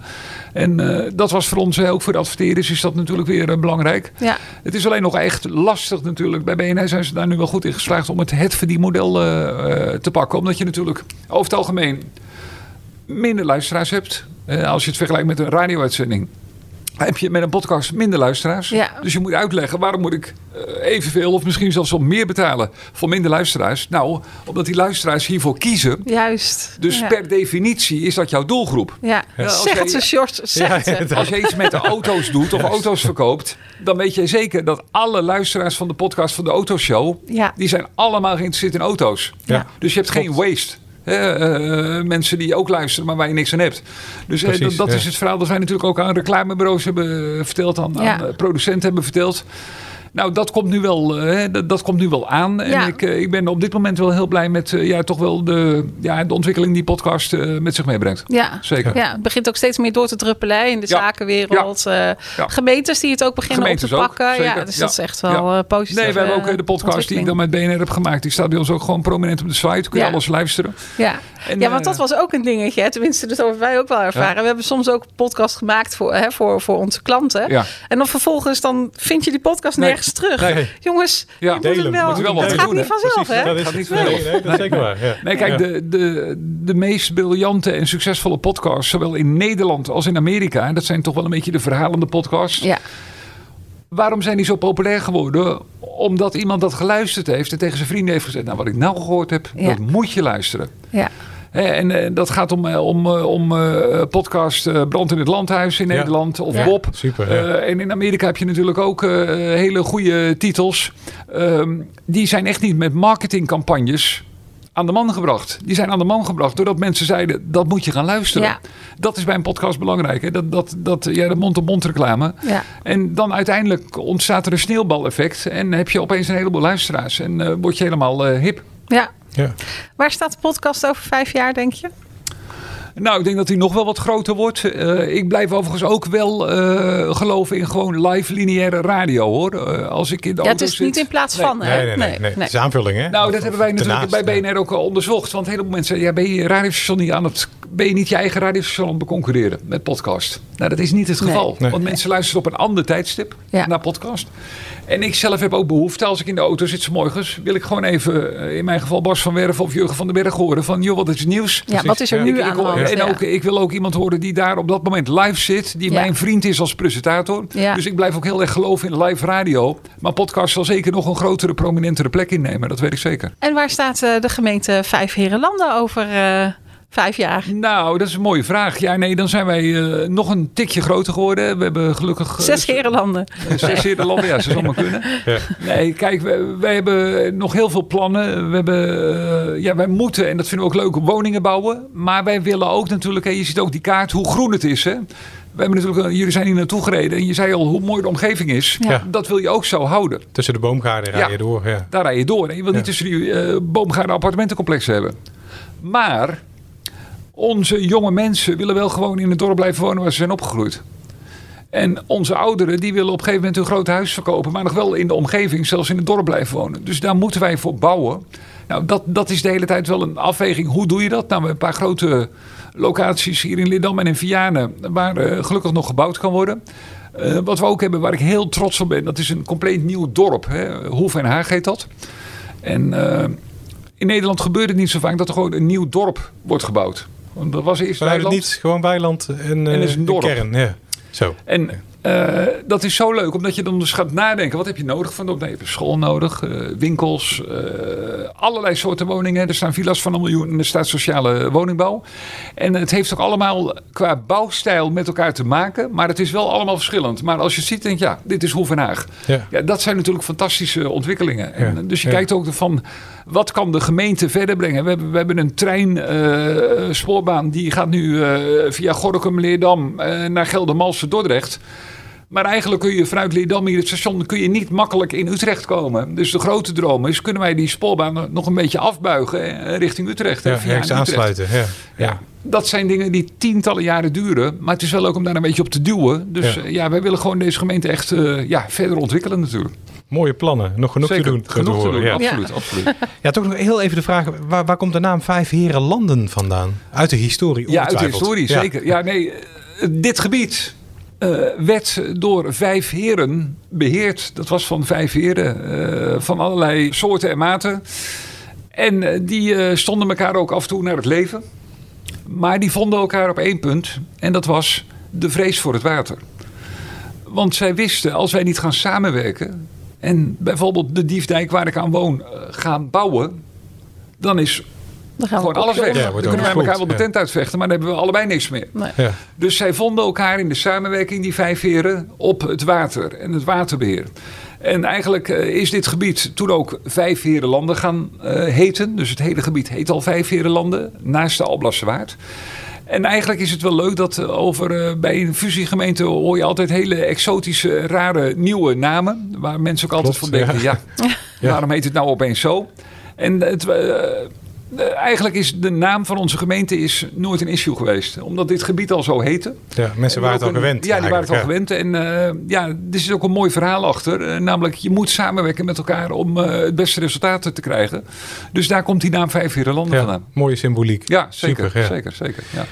En eh, dat was voor ons, ook voor de adverteerders, is dat natuurlijk weer belangrijk. Ja. Het is alleen nog echt lastig natuurlijk. Bij BNR zijn ze daar nu wel goed in geslaagd om het het verdienmodel eh, eh, te pakken. Omdat je natuurlijk over het algemeen minder luisteraars hebt. Eh, als je het vergelijkt met een radio-uitzending. Heb je met een podcast minder luisteraars. Ja. Dus je moet uitleggen waarom moet ik eh, evenveel of misschien zelfs wel meer betalen voor minder luisteraars. Nou, omdat die luisteraars hiervoor kiezen. Juist. Dus ja. per definitie is dat jouw doelgroep. Ja. Ja, zeg het ze, Sjors. Als je iets met de auto's doet of [LAUGHS] auto's verkoopt, dan weet je zeker dat alle luisteraars van de podcast van de Autoshow, Ja. die zijn allemaal geïnteresseerd in auto's. Ja. Dus je hebt geen waste. Hè, eh, mensen die ook luisteren, maar waar je niks aan hebt. Dus eh, Precies, dat, dat ja. is het verhaal dat wij natuurlijk ook aan reclamebureaus hebben eh, verteld, aan, Ja. aan eh, producenten hebben verteld. Nou, dat komt nu wel, eh, hè, dat, dat komt nu wel aan. En Ja. ik, eh, ik ben op dit moment wel heel blij met eh, ja, toch wel de, ja, de ontwikkeling die podcast met zich meebrengt. Ja. Zeker. Ja, het begint ook steeds meer door te druppelen in de Ja. zakenwereld. Gemeentes die het ook beginnen Gemeentes op te ook, pakken. Ja, dus Ja. dat is echt wel positief. Nee, we hebben ook de podcast die ik dan met BNR heb gemaakt. Die staat bij ons ook gewoon prominent op de site. Kun je alles luisteren. Ja. En, ja, want eh, dat was ook een dingetje. Hè. Tenminste, dat hebben wij ook wel ervaren. We hebben soms ook een podcast gemaakt voor, hè, voor, voor onze klanten. Ja. En dan vervolgens dan vind je die podcast Nee. nergens terug. Nee. Jongens, Ja. je moet het wel. Moet je wel wat het mee gaat doen, niet hè? vanzelf, hè? Dat is Gaat niet vanzelf. nee, dat is zeker waar. Ja. Nee, kijk, Ja. de, de, de meest briljante en succesvolle podcasts, zowel in Nederland als in Amerika, en dat zijn toch wel een beetje de verhalende podcasts. Ja, Waarom zijn die zo populair geworden? Omdat iemand dat geluisterd heeft en tegen zijn vrienden heeft gezegd: Nou, wat ik nou gehoord heb, Ja. dat moet je luisteren. ja, Hè, En eh, dat gaat om, eh, om, eh, om eh, podcast eh, Brand in het Landhuis in Ja. Nederland of Ja. Bob. Super, ja. Eh, en in Amerika heb je natuurlijk ook eh, hele goede titels. Ehm, die zijn echt niet met marketingcampagnes aan de man gebracht. Die zijn aan de man gebracht doordat mensen zeiden dat moet je gaan luisteren. Ja. Dat is bij een podcast belangrijk. Hè? Dat, dat, dat, ja, de mond-op-mond reclame. ja. En dan uiteindelijk ontstaat er een sneeuwbaleffect. En heb je opeens een heleboel luisteraars. En eh, word je helemaal eh, hip. ja. Ja. Waar staat de podcast over vijf jaar, denk je? Nou, ik denk dat hij nog wel wat groter wordt. Eh, ik blijf overigens ook wel eh, geloven in gewoon live lineaire radio hoor. Eh, als ik in de Ja, het auto is zit. niet in plaats Nee. van, hè? Nee, nee, nee, nee. Het is aanvulling, hè? Nou, dat hebben wij natuurlijk bij ja. BNR ook al onderzocht. Want een heleboel mensen zeggen, ja, ben je je radiostation niet aan het... Ben je niet je eigen radiostation aan het beconcurreren met podcast? Nou, dat is niet het Nee. geval. Nee. Want mensen luisteren op een ander tijdstip Ja. naar podcast. En ik zelf heb ook behoefte, als ik in de auto zit 's morgens... wil ik gewoon even, in mijn geval Bas van Werven of Jurgen van den Berg horen... van, joh, wat is het nieuws? Ja, wat is er Ja. nu aan de hand? En ook, ik wil ook iemand horen die daar op dat moment live zit. Die mijn vriend is als presentator. Dus ik blijf ook heel erg geloven in live radio. Maar podcast zal zeker nog een grotere, prominentere plek innemen. Dat weet ik zeker. En waar staat eh, de gemeente Vijf Herenlanden over eh, vijf jaar? Nou, dat is een mooie vraag. Ja, nee, dan zijn wij eh, nog een tikje groter geworden. We hebben gelukkig... eh, Zes Herenlanden. Zes Nederlanden, ja, ze zal maar [LAUGHS] kunnen. Ja. Nee, kijk, wij, wij hebben nog heel veel plannen. We hebben, eh, ja, wij moeten, en dat vinden we ook leuk, woningen bouwen. Maar wij willen ook natuurlijk, hè, je ziet ook die kaart, hoe groen het is. Hè? We hebben natuurlijk, jullie zijn hier naartoe gereden en je zei al hoe mooi de omgeving is. Ja. Dat wil je ook zo houden. Tussen de boomgaarden rij je Ja. door. Ja. Daar rij je door. En je wil niet tussen die eh boomgaarden appartementencomplexen hebben. Maar onze jonge mensen willen wel gewoon in het dorp blijven wonen waar ze zijn opgegroeid. En onze ouderen die willen op een gegeven moment hun groot huis verkopen, maar nog wel in de omgeving, zelfs in het dorp blijven wonen. Dus daar moeten wij voor bouwen. Nou, dat, dat is de hele tijd wel een afweging. Hoe doe je dat? Nou, we hebben een paar grote locaties hier in Lidam en in Vianen, waar eh, gelukkig nog gebouwd kan worden. Eh, wat we ook hebben, waar ik heel trots op ben, dat is een compleet nieuw dorp. Hè? Hoef en Haag heet dat. En eh, in Nederland gebeurt het niet zo vaak dat er gewoon een nieuw dorp wordt gebouwd. Want dat was eerst Weiland. niet gewoon weiland en, En is een een dorp. kern. Ja. Zo. En eh, dat is zo leuk, omdat je dan dus gaat nadenken. Wat heb je nodig van dorp? Nee, je hebt school nodig, eh, winkels, eh, allerlei soorten woningen. Er staan villa's van een miljoen en er staat sociale woningbouw. En het heeft ook allemaal qua bouwstijl met elkaar te maken. Maar het is wel allemaal verschillend. Maar als je ziet, denk je, ja, dit is Hoevenhaag. Ja. Ja, dat zijn natuurlijk fantastische ontwikkelingen. En, Ja, Dus je ja. kijkt ook van wat kan de gemeente verder brengen. We hebben, we hebben een trein, eh, die gaat nu eh, via Gorinchem, Leerdam eh, naar Geldermalsen, Dordrecht. Maar eigenlijk kun je vanuit Leerdam hier het station kun je niet makkelijk in Utrecht komen. Dus de grote droom is, kunnen wij die spoorbaan nog een beetje afbuigen eh, richting Utrecht. Ja, Utrecht. aansluiten. Ja. Ja, dat zijn dingen die tientallen jaren duren. Maar het is wel leuk om daar een beetje op te duwen. Dus Ja. ja, ja wij willen gewoon deze gemeente echt eh, ja, verder ontwikkelen natuurlijk. Mooie plannen. Nog genoeg Zeker. te doen. Genoeg te doen, Ja. absoluut. absoluut. [LAUGHS] ja, toch nog heel even de vraag. Waar, waar komt de naam Vijf Heren Landen vandaan? Uit de historie, Ja, uit de historie, zeker. Ja, nee, eh, dit gebied eh, werd door vijf heren beheerd. Dat was van vijf heren eh, van allerlei soorten en maten. En eh, die stonden elkaar ook af en toe naar het leven. Maar die vonden elkaar op één punt. En dat was de vrees voor het water. Want zij wisten, als wij niet gaan samenwerken... en bijvoorbeeld de Diefdijk waar ik aan woon gaan bouwen... dan is Dan gaan we gewoon alles weg. Ja, dan kunnen wij elkaar wel de ja. tent uitvechten, maar dan hebben we allebei niks meer. Nee. Ja. Dus zij vonden elkaar in de samenwerking, die vijf heren, op het water en het waterbeheer. En eigenlijk eh, is dit gebied toen ook vijf herenlanden gaan eh, heten. Dus het hele gebied heet al vijf herenlanden, naast de Alblassewaard. En eigenlijk is het wel leuk dat eh, over, bij een fusiegemeente hoor je altijd hele exotische, rare, nieuwe namen. Waar mensen ook altijd Klopt, van denken, ja, Ja. waarom heet het nou opeens zo? En het, eh, eigenlijk is de naam van onze gemeente is nooit een issue geweest. Omdat dit gebied al zo heette. Ja, mensen waren het al gewend. Ja, die waren het al gewend. En eh, ja, er is ook een mooi verhaal achter. Eh, namelijk, je moet samenwerken met elkaar om het beste resultaat te krijgen. Dus daar komt die naam Vijf Herenlanden Ja, vandaan. mooie symboliek. Ja, zeker. Super, ja. zeker, zeker ja.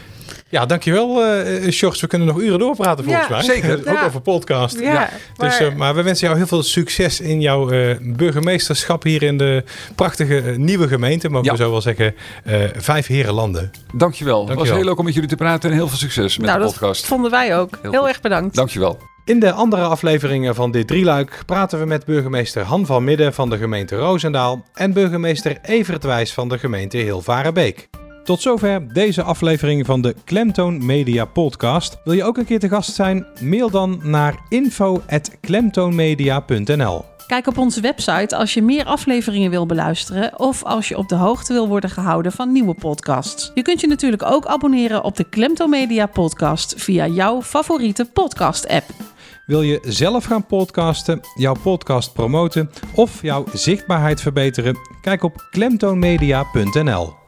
Ja, dankjewel uh, Sjors. We kunnen nog uren doorpraten volgens Ja, mij. zeker. Ook Ja. over podcast. Ja, Ja. Dus, maar- eh, maar we wensen jou heel veel succes in jouw eh, burgemeesterschap hier in de prachtige nieuwe gemeente. Mogen Ja. we zo wel zeggen. eh, vijf herenlanden. Dankjewel. Het was Dankjewel. heel leuk om met jullie te praten en heel veel succes met nou, de dat podcast. vonden wij ook. Heel erg bedankt. Dankjewel. In de andere afleveringen van dit drieluik praten we met burgemeester Han van Midden van de gemeente Roosendaal en burgemeester Evert Wijs van de gemeente Hilvarenbeek. Tot zover deze aflevering van de Klemtoon Media Podcast. Wil je ook een keer te gast zijn? Mail dan naar info.klemtoonmedia.nl Kijk op onze website als je meer afleveringen wil beluisteren of als je op de hoogte wil worden gehouden van nieuwe podcasts. Je kunt je natuurlijk ook abonneren op de Klemtomedia podcast via jouw favoriete podcast app. Wil je zelf gaan podcasten, jouw podcast promoten of jouw zichtbaarheid verbeteren? Kijk op klemtoonmedia.nl.